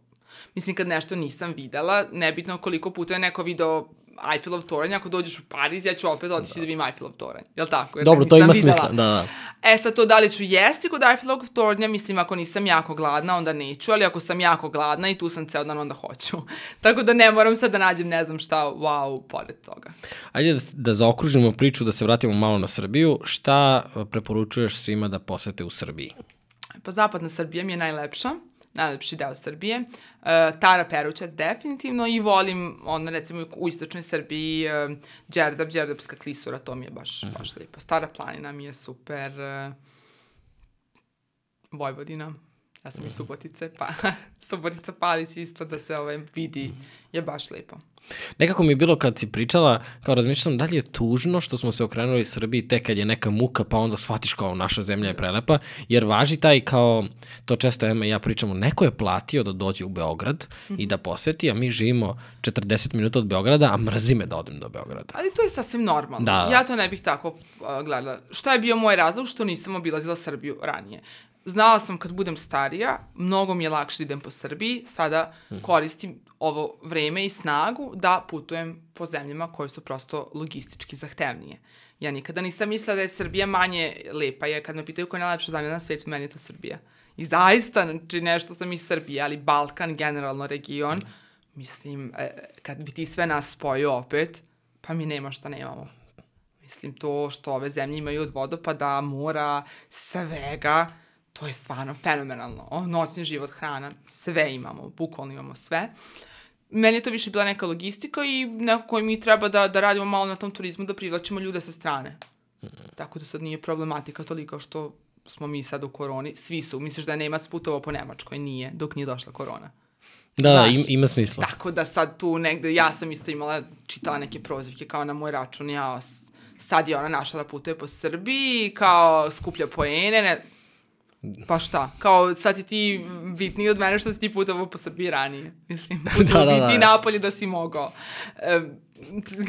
Mislim, kad nešto nisam videla, nebitno koliko puta je neko video Eiffelov toranj, ako dođeš u Pariz, ja ću opet otići da, vidim Eiffelov toranj. Jel tako? Jer Dobro, ga to ima videla. smisla, da, da. E sad to da li ću jesti kod Eiffelovog tornja, mislim ako nisam jako gladna onda neću, ali ako sam jako gladna i tu sam ceo dan onda hoću. Tako da ne moram sad da nađem ne znam šta wow pored toga. Ajde da, da zaokružimo priču, da se vratimo malo na Srbiju. Šta preporučuješ svima da posete u Srbiji? Pa zapadna Srbija mi je najlepša. Najlepši deo Srbije. Uh, Tara Perućac definitivno i volim, ono, recimo, u istočnoj Srbiji, uh, Đerdap, Đerdapska klisura, to mi je baš, mm. baš lepo. Stara planina mi je super. Uh, Vojvodina. Ja sam mm. iz Subotice, pa Subotica Palić isto da se ovaj, vidi, mm. je baš lepo. Nekako mi je bilo kad si pričala, kao razmišljam da li je tužno što smo se okrenuli Srbiji tek kad je neka muka pa onda shvatiš kao naša zemlja je prelepa, jer važi taj kao, to često Ema i ja pričamo, neko je platio da dođe u Beograd mm -hmm. i da poseti, a mi živimo 40 minuta od Beograda, a mrzi me da odem do Beograda. Ali to je sasvim normalno. Da. Ja to ne bih tako uh, gledala. Šta je bio moj razlog što nisam obilazila Srbiju ranije? Znala sam kad budem starija, mnogo mi je lakše da idem po Srbiji, sada mhm. koristim ovo vreme i snagu da putujem po zemljama koje su prosto logistički zahtevnije. Ja nikada nisam mislila da je Srbija manje lepa, jer kad me pitaju koja je najlepša zemlja na svetu, meni je to Srbija. I zaista, znači nešto sam iz Srbije, ali Balkan, generalno region, mislim, e, kad bi ti sve nas spojio opet, pa mi nema šta nemamo. Mislim, to što ove zemlje imaju od vodopada, mora, svega, to je stvarno fenomenalno. O, noćni život, hrana, sve imamo, bukvalno imamo sve. Meni je to više bila neka logistika i neko koji mi treba da, da radimo malo na tom turizmu, da privlačimo ljude sa strane. Mm -hmm. Tako da sad nije problematika toliko što smo mi sad u koroni. Svi su. Misliš da je Nemac putovao po Nemačkoj? Nije, dok nije došla korona. Da, da, ima, ima smisla. Tako da sad tu negde, ja sam isto imala, čitala neke prozivke kao na moj račun, ja sad je ona našla da putuje po Srbiji, kao skuplja poene, ne, Pa šta? Kao sad si ti bitniji od mene što si ti putovao po Srbiji ranije. Mislim, da, da, da. ti napolje da si mogao. E,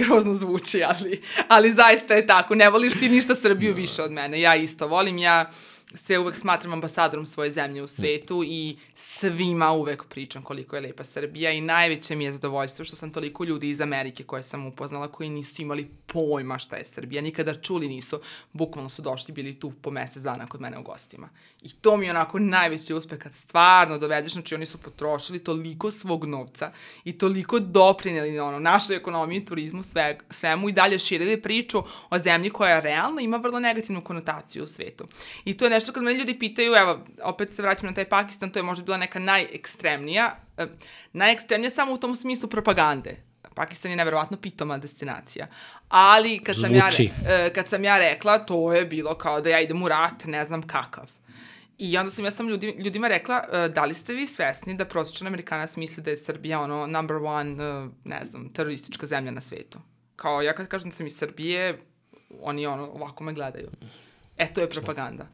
grozno zvuči, ali, ali zaista je tako. Ne voliš ti ništa Srbiju više od mene. Ja isto volim. Ja se uvek smatram ambasadorom svoje zemlje u svetu i svima uvek pričam koliko je lepa Srbija i najveće mi je zadovoljstvo što sam toliko ljudi iz Amerike koje sam upoznala koji nisu imali pojma šta je Srbija, nikada čuli nisu, bukvalno su došli, bili tu po mesec dana kod mene u gostima. I to mi je onako najveći uspeh kad stvarno dovedeš, znači oni su potrošili toliko svog novca i toliko doprinjeli ono, našoj ekonomiji, turizmu, sve, svemu i dalje širili priču o zemlji koja realno ima vrlo negativnu konotaciju u svetu. I to je nešto kad me ljudi pitaju, evo, opet se vraćam na taj Pakistan, to je možda bila neka najekstremnija, eh, najekstremnija samo u tom smislu propagande. Pakistan je neverovatno pitoma destinacija. Ali kad sam, ja, eh, kad sam ja rekla, to je bilo kao da ja idem u rat, ne znam kakav. I onda sam ja sam ljudi, ljudima rekla, uh, da li ste vi svesni da prosječan Amerikanac misli da je Srbija ono number one, uh, ne znam, teroristička zemlja na svetu. Kao ja kad kažem da sam iz Srbije, oni ono ovako me gledaju. E, to je propaganda.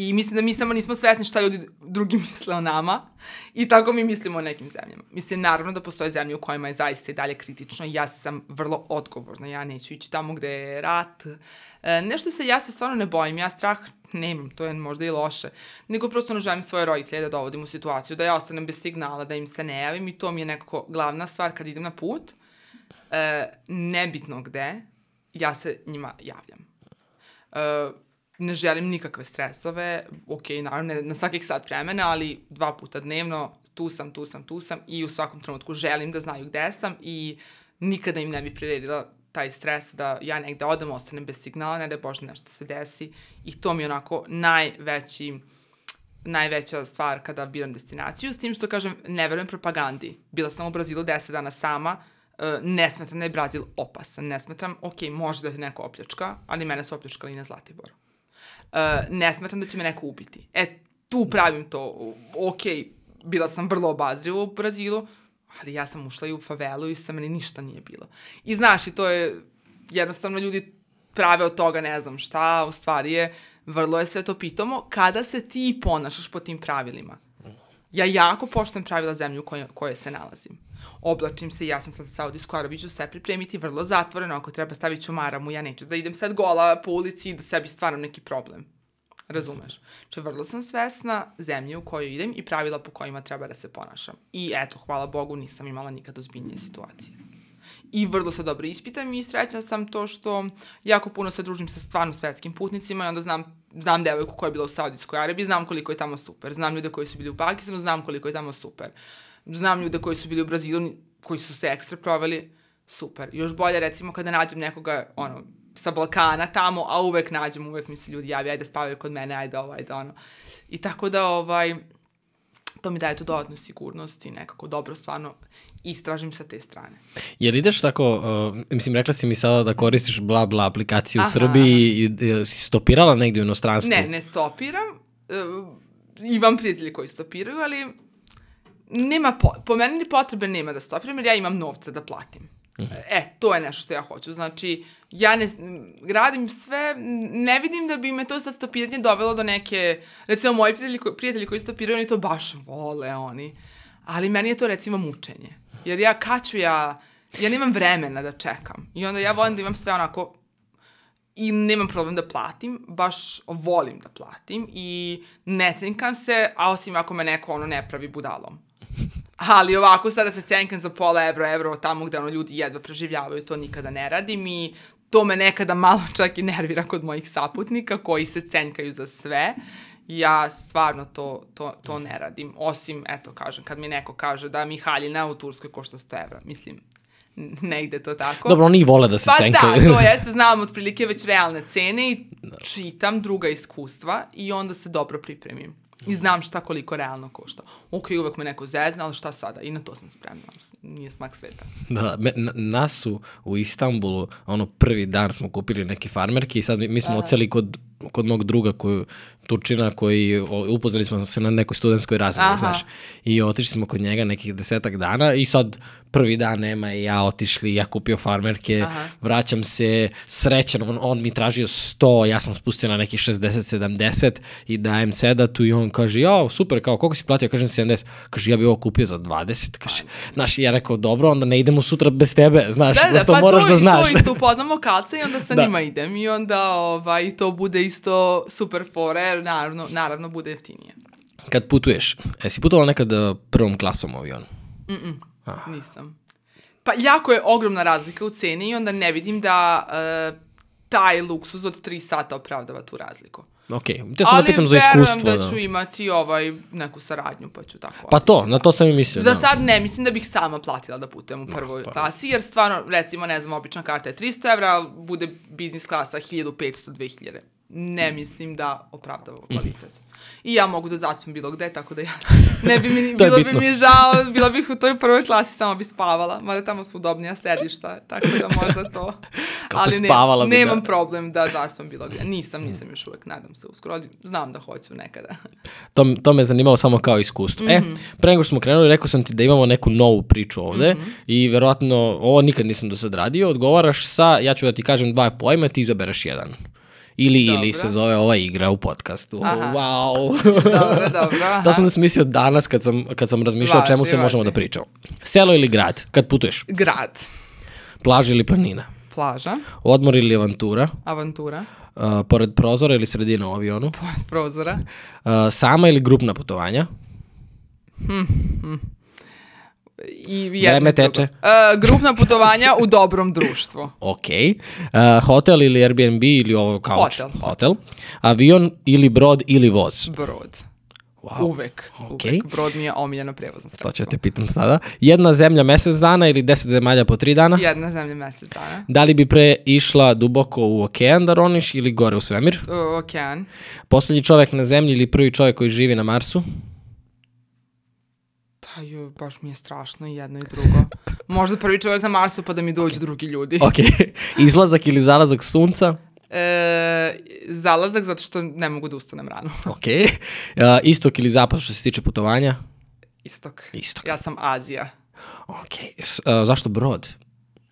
I mislim da mi samo nismo svesni šta ljudi drugi misle o nama. I tako mi mislimo o nekim zemljama. Mislim, naravno da postoje zemlje u kojima je zaista i dalje kritično. Ja sam vrlo odgovorna, ja neću ići tamo gde je rat. E, nešto se, ja se stvarno ne bojim, ja strah nemam, to je možda i loše, nego prosto ne želim svoje roditelje da dovodim u situaciju, da ja ostanem bez signala, da im se ne javim. I to mi je nekako glavna stvar kad idem na put, e, nebitno gde, ja se njima javljam. E, ne želim nikakve stresove, ok, naravno, ne na svakih sat vremena, ali dva puta dnevno, tu sam, tu sam, tu sam i u svakom trenutku želim da znaju gde sam i nikada im ne bi priredila taj stres da ja negde odem, ostanem bez signala, ne da Bože nešto se desi i to mi je onako najveći najveća stvar kada biram destinaciju, s tim što kažem, ne verujem propagandi. Bila sam u Brazilu 10 dana sama, e, ne smetram da je Brazil opasan, ne smetram, ok, može da te neko opljačka, ali mene su opljačkali na Zlatiboru. Uh, ne smatram da će me neko ubiti. E, tu pravim to, ok, bila sam vrlo obazriva u Brazilu, ali ja sam ušla i u favelu i sa meni ništa nije bilo. I znaš, i to je, jednostavno ljudi prave od toga ne znam šta, u stvari je, vrlo je sve to pitomo, kada se ti ponašaš po tim pravilima. Ja jako poštem pravila zemlje u kojoj, kojoj se nalazim. Oblačim se, ja sam sad Saudijsku Arabiju, ću sve pripremiti vrlo zatvoreno, ako treba stavit ću maramu, ja neću da idem sad gola po ulici i da sebi stvaram neki problem. Razumeš? Če vrlo sam svesna zemlje u kojoj idem i pravila po kojima treba da se ponašam. I eto, hvala Bogu, nisam imala nikad ozbiljnije situacije. I vrlo se dobro ispitam i srećna sam to što jako puno se družim sa stvarno svetskim putnicima i onda znam, znam devojku koja je bila u Saudijskoj Arabiji, znam koliko je tamo super. Znam ljude koji su bili u Pakistanu, znam koliko je tamo super. Znam ljude koji su bili u Brazilu, koji su se ekstra proveli, super. Još bolje recimo kada nađem nekoga, ono, sa Balkana tamo, a uvek nađem, uvek mi se ljudi javi, ajde spavaju kod mene, ajde ovo, ajde ono. I tako da, ovaj, to mi daje tu dodatnu sigurnost i nekako dobro stvarno istražim sa te strane. Jel ideš tako, uh, mislim, rekla si mi sada da koristiš bla bla aplikaciju u Aha, Srbiji i jel si stopirala negdje u inostranstvu? Ne, ne stopiram. Uh, imam prijatelji koji stopiraju, ali nema po, po meni ni potrebe nema da stopiram, jer ja imam novca da platim. E, to je nešto što ja hoću. Znači, ja ne, radim sve, ne vidim da bi me to sa stopiranje dovelo do neke, recimo moji prijatelji, ko- prijatelji koji stopiraju, oni to baš vole, oni. Ali meni je to recimo mučenje. Jer ja kaću ja, ja nemam vremena da čekam. I onda ja volim da imam sve onako i nemam problem da platim, baš volim da platim i ne cenkam se, a osim ako me neko ono ne pravi budalom. Ali ovako sada se cenkam za pola evro, evro tamo gde ono ljudi jedva preživljavaju, to nikada ne radim i to me nekada malo čak i nervira kod mojih saputnika koji se cenkaju za sve. Ja stvarno to, to, to ne radim. Osim, eto, kažem, kad mi neko kaže da mi haljina u Turskoj košta 100 evra. Mislim, ne ide to tako. Dobro, oni i vole da se Pa cenkaju. da, to jeste, znam otprilike već realne cene i čitam druga iskustva i onda se dobro pripremim. I znam šta koliko realno košta. Ok, uvek me neko zezna, ali šta sada? I na to sam spremna. Nije smak sveta. Da, me, na- nas su u Istanbulu, ono prvi dan smo kupili neke farmerke i sad mi, mi smo oceli kod, kod mog druga koju, Turčina koji upoznali smo se na nekoj studentskoj Aha. znaš. I otišli smo kod njega nekih desetak dana i sad prvi dan nema i ja otišli, ja kupio farmerke, Aha. vraćam se srećan, on, on mi tražio 100, ja sam spustio na nekih 60-70 i dajem sedatu i on kaže, ja, super, kao, koliko si platio? Kažem 70. Kaže, ja bi ovo kupio za 20. Kaže, znaš, ja rekao, dobro, onda ne idemo sutra bez tebe, znaš, Da, da, prosto pa moraš to, da znaš. to isto upoznam lokalce i onda sa Da. njima idem i onda ovaj, to bude isto super fore, jer naravno, naravno bude jeftinije. Kad putuješ, jesi putovala nekad uh, prvom klasom u avionu? Nisam. Pa jako je ogromna razlika u ceni i onda ne vidim da e, taj luksuz od 3 sata opravdava tu razliku. Ok, te sam da pitam za iskustvo. verujem da da. ću imati ovaj, neku saradnju, pa ću tako Pa to, na to sam i mislio. Za da. sad ne, mislim da bih sama platila da putujem u prvoj pa- klasi, jer stvarno, recimo, ne znam, obična karta je 300 evra, ali bude biznis klasa 1500-2000. Ne mislim da opravdava kvalitet. I ja mogu da zaspim bilo gde, tako da ja ne bi mi, je bilo bi mi žao, bila bih u toj prvoj klasi, samo bi spavala, mada tamo su udobnija sedišta, tako da možda to. Kao Ali ne, pospavala bi, nemam da. problem da zaspam bilo gde. Nisam, nisam još uvek, nadam se uskoro, znam da hoću nekada. To, to me zanimalo samo kao iskustvo. E, Mhm. pre nego što smo krenuli, rekao sam ti da imamo neku novu priču ovde Mhm. i verovatno, ovo nikad nisam do sad radio, odgovaraš sa, ja ću da ti kažem dva pojma, ti izabereš jedan. Ili, ili Dobro. se zove ova igra u podcastu. Aha. Wow. Dobro, dobro, aha. to sam da smislio danas kad sam, kad sam razmišljao o čemu Važi, se možemo važi. da pričamo. Selo ili grad, kad putuješ? Grad, Plaža ili planina? plaža, Odmor ili avantura? avantura, Uh, pored prozora ili sredina u avionu? pored prozora, Uh, sama ili grupna putovanja? jedno Vreme i drugo. teče. E, grupna putovanja u dobrom društvu. Ok. Uh, hotel ili Airbnb ili ovo couch? Hotel. Hotel. Avion ili brod ili voz? Brod. Wow. Uvek. Ok. Uvek. Brod mi je omiljeno prevozno To sredstvo. ću te pitam sada. Jedna zemlja mesec dana ili deset zemalja po tri dana? Jedna zemlja mesec dana. Da li bi pre išla duboko u okean da roniš ili gore u svemir? O, okean. Poslednji čovek na zemlji ili prvi čovek koji živi na Marsu? Pa joj, baš mi je strašno i jedno i drugo. Možda prvi čovjek na Marsu pa da mi dođu drugi ljudi. Ok. Izlazak ili zalazak sunca? E, zalazak zato što ne mogu da ustanem rano. Ok. Uh, istok ili zapad što se tiče putovanja? Istok. Istok. Ja sam Azija. Ok. Uh, zašto brod?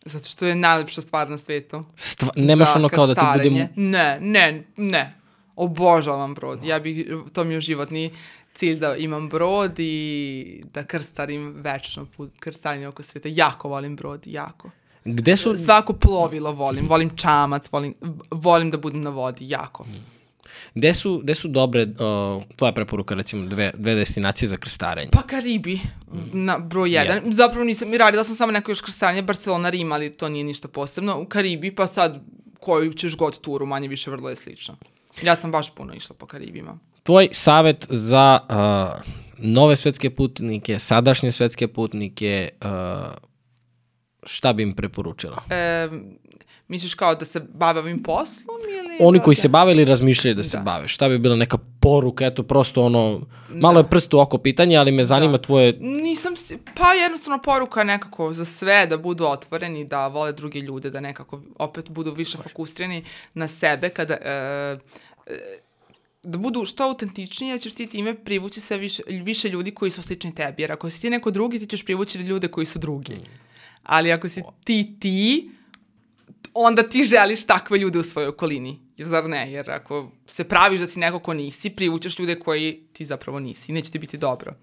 Zato što je najlepša stvar na svetu. Stva, nemaš ono kao da ti bude... krstarenje. Ne, ne, ne. Obožavam brod. Ja bih, to mi je životni cilj da imam brod i da krstarim večno put, krstarenje oko sveta. Jako volim brod, jako. Gde su... Svako plovilo volim, volim čamac, volim, volim da budem na vodi, jako. Gde su, gde su dobre, uh, tvoja preporuka, recimo, dve, dve destinacije za krstarenje? Pa Karibi, na broj jedan. Zapravo nisam, radila sam samo neko još krstarenje, Barcelona, Rim, ali to nije ništa posebno. U Karibi, pa sad koju ćeš god turu, manje više vrlo je slično. Ja sam baš puno išla po Karibima. Tvoj savet za uh, nove svetske putnike, sadašnje svetske putnike, uh, šta bi im preporučila? E, misliš kao da se bave ovim poslom ili... Oni da- koji da- se bave ili razmišljaju da se Da. bave, šta bi bila neka poruka, eto prosto ono, malo je prst u oko pitanje, ali me zanima Da. tvoje, Nisam, pa jednostavno poruka nekako za sve da budu otvoreni, da vole druge ljude, da nekako opet budu više fokusirani na sebe, kada, e, e, da budu što autentičniji, jer ćeš ti time privući sve više, više ljudi koji su slični tebi, jer ako si ti neko drugi, ti ćeš privući ljude koji su drugi. Ali ako si ti ti, onda ti želiš takve ljude u svojoj okolini. Zar ne? Jer ako se praviš da si neko ko nisi, privučeš ljude koji ti zapravo nisi. Neće ti biti dobro.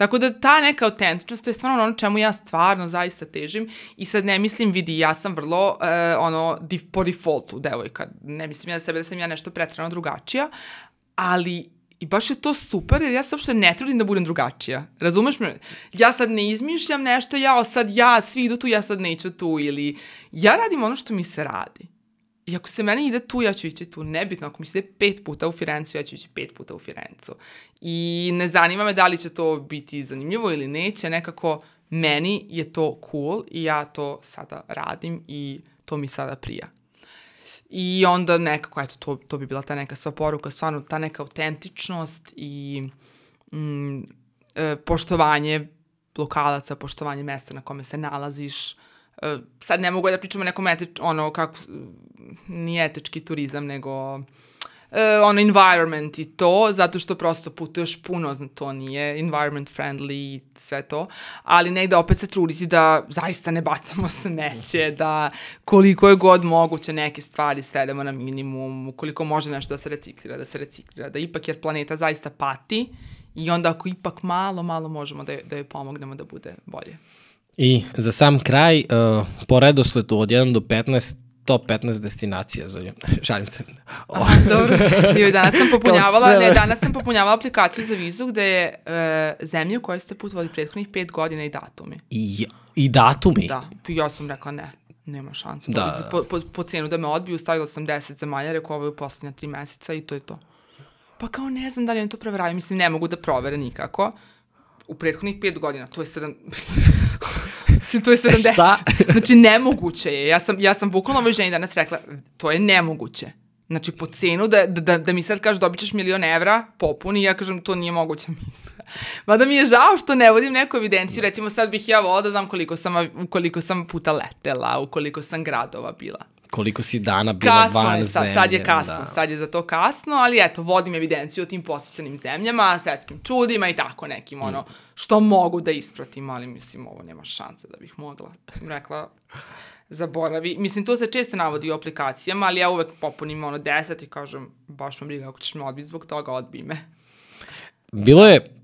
Tako da ta neka autentičnost, to je stvarno ono čemu ja stvarno zaista težim i sad ne mislim, vidi, ja sam vrlo e, ono dif, po defaultu devojka, ne mislim ja za sebe da sam ja nešto pretrano drugačija, ali i baš je to super jer ja se uopšte ne trudim da budem drugačija. Razumeš me? Ja sad ne izmišljam nešto, ja sad ja, svi idu tu, ja sad neću tu ili ja radim ono što mi se radi. I ako se meni ide tu, ja ću ići tu. Nebitno, ako mi se ide pet puta u Firencu, ja ću ići pet puta u Firencu. I ne zanima me da li će to biti zanimljivo ili neće, nekako meni je to cool i ja to sada radim i to mi sada prija. I onda nekako, eto, to, to bi bila ta neka sva poruka, stvarno ta neka autentičnost i mm, e, poštovanje lokalaca, poštovanje mesta na kome se nalaziš. E, sad ne mogu da pričamo o nekom etič, ono, kako, nije etički turizam, nego e, ono environment i to, zato što prosto putuješ puno, zna, to nije environment friendly i sve to, ali negde opet se truditi da zaista ne bacamo smeće, da koliko je god moguće neke stvari svedemo na minimum, koliko može nešto da se reciklira, da se reciklira, da ipak jer planeta zaista pati i onda ako ipak malo, malo možemo da, da joj pomognemo da bude bolje. I za sam kraj, uh, po redosletu od 1 do 15, top 15 destinacija, Zorja. Šalim se. O, Aha, dobro. Joj, danas sam popunjavala, ne, danas sam popunjavala aplikaciju za vizu gde je e, zemlja u kojoj ste putovali prethodnih pet godina i datumi. I, I datumi. Da, i ja sam rekla ne, nema šanse. Da. Po, po, po cenu da me odbiju, stavila sam 10 zemalja, rekao ovo je u poslednja tri meseca i to je to. Pa kao ne znam da li oni to proveraju, mislim ne mogu da provere nikako. U prethodnih pet godina, to je sedam... Mislim, to je 70. Šta? Znači, nemoguće je. Ja sam, ja sam bukvalno ovoj ženi danas rekla, to je nemoguće. Znači, po cenu da, da, da, da mi sad kaže dobit ćeš milion evra, popuni, ja kažem, to nije moguća misla. Mada mi je žao što ne vodim neku evidenciju, recimo sad bih ja volila da znam koliko sam, koliko sam puta letela, u koliko sam gradova bila. Koliko si dana bila Kasno van je, sad, zemlje. sad je kasno, da. sad je za to kasno, ali eto, vodim evidenciju o tim posjećenim zemljama, svetskim čudima i tako nekim, ono, što mogu da ispratim, ali mislim, ovo nema šanse da bih mogla. Sam rekla, zaboravi. Mislim, to se često navodi u aplikacijama, ali ja uvek popunim ono 10 i kažem, baš me briga, ako ćeš me odbiti zbog toga, odbij me. Bilo je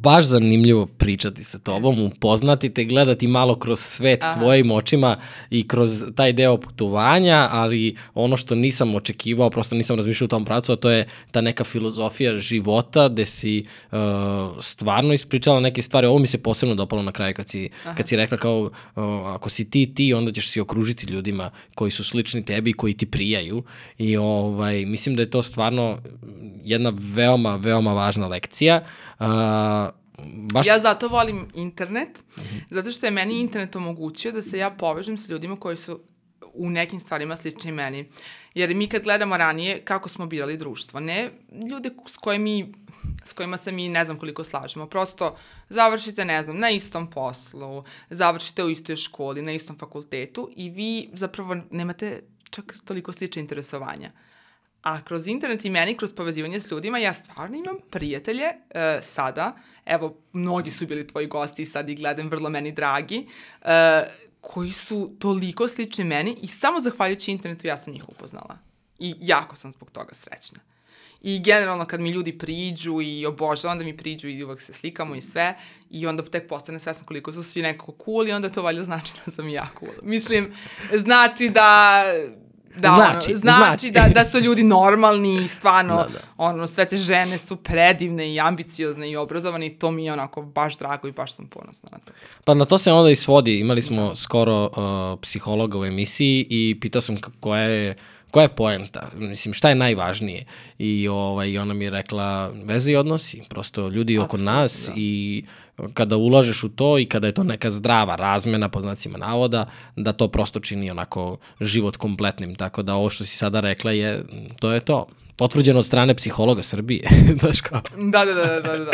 baš zanimljivo pričati sa tobom, upoznati te, gledati malo kroz svet Aha. tvojim očima i kroz taj deo putovanja, ali ono što nisam očekivao, prosto nisam razmišljao u tom pravcu, a to je ta neka filozofija života gde si uh, stvarno ispričala neke stvari. Ovo mi se posebno dopalo na kraju kad si, kad si rekla kao uh, ako si ti ti, onda ćeš se okružiti ljudima koji su slični tebi, koji ti prijaju i ovaj, mislim da je to stvarno jedna veoma, veoma važna lekcija. Uh, baš... Ja zato volim internet, zato što je meni internet omogućio da se ja povežem sa ljudima koji su u nekim stvarima slični meni. Jer mi kad gledamo ranije kako smo birali društvo, ne ljude s, koje mi, s kojima se mi ne znam koliko slažemo, prosto završite, ne znam, na istom poslu, završite u istoj školi, na istom fakultetu i vi zapravo nemate čak toliko slične interesovanja. A kroz internet i meni, kroz povezivanje s ljudima, ja stvarno imam prijatelje e, sada, evo, mnogi su bili tvoji gosti i sad ih gledam, vrlo meni dragi, e, koji su toliko slični meni i samo zahvaljujući internetu ja sam njih upoznala. I jako sam zbog toga srećna. I generalno kad mi ljudi priđu i obožavam da mi priđu i uvek se slikamo i sve i onda tek postane svesna koliko su svi nekako cool i onda to valjda znači da sam ja cool. Mislim, znači da Da, Znači, ono, znači, znači. da, da su ljudi normalni i stvarno, Da, da, da. da. ono, sve te žene su predivne i ambiciozne i obrazovane i to mi je onako baš drago i baš sam ponosna na to. Pa na to se onda i svodi. Imali smo skoro uh, psihologa u emisiji i pitao sam koja je koja je poenta, mislim šta je najvažnije i ovaj, ona mi je rekla veze i odnosi, prosto ljudi oko Apsolutno, nas da. i kada ulažeš u to i kada je to neka zdrava razmena po znacima navoda, da to prosto čini onako život kompletnim, tako da ovo što si sada rekla je, to je to. potvrđeno od strane psihologa Srbije. Znaš kao. Da, da, da, da, da.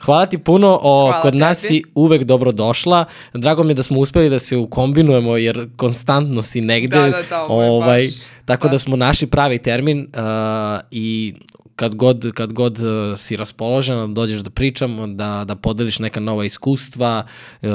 Hvala ti puno, o, Hvala kod nas si uvek dobro došla. Drago mi je da smo uspeli da se ukombinujemo jer konstantno si negde. Da, da, da, ovo ovaj, baš- tako da. da. smo našli pravi termin uh, i kad god, kad god uh, si raspoložena, dođeš da pričamo, da, da podeliš neka nova iskustva, uh,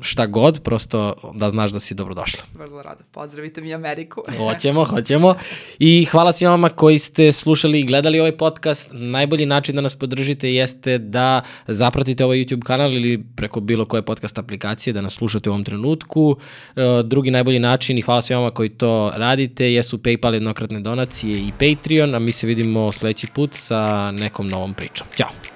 šta god, prosto da znaš da si dobrodošla. Vrlo rado. Pozdravite mi Ameriku. Hoćemo, hoćemo. I hvala svima vama koji ste slušali i gledali ovaj podcast. Najbolji način da nas podržite jeste da zapratite ovaj YouTube kanal ili preko bilo koje podcast aplikacije da nas slušate u ovom trenutku. E, Drugi najbolji način i hvala svima vama koji to radite jesu PayPal jednokratne donacije i Patreon, a mi se vidimo sledeći put sa nekom novom pričom. Ćao!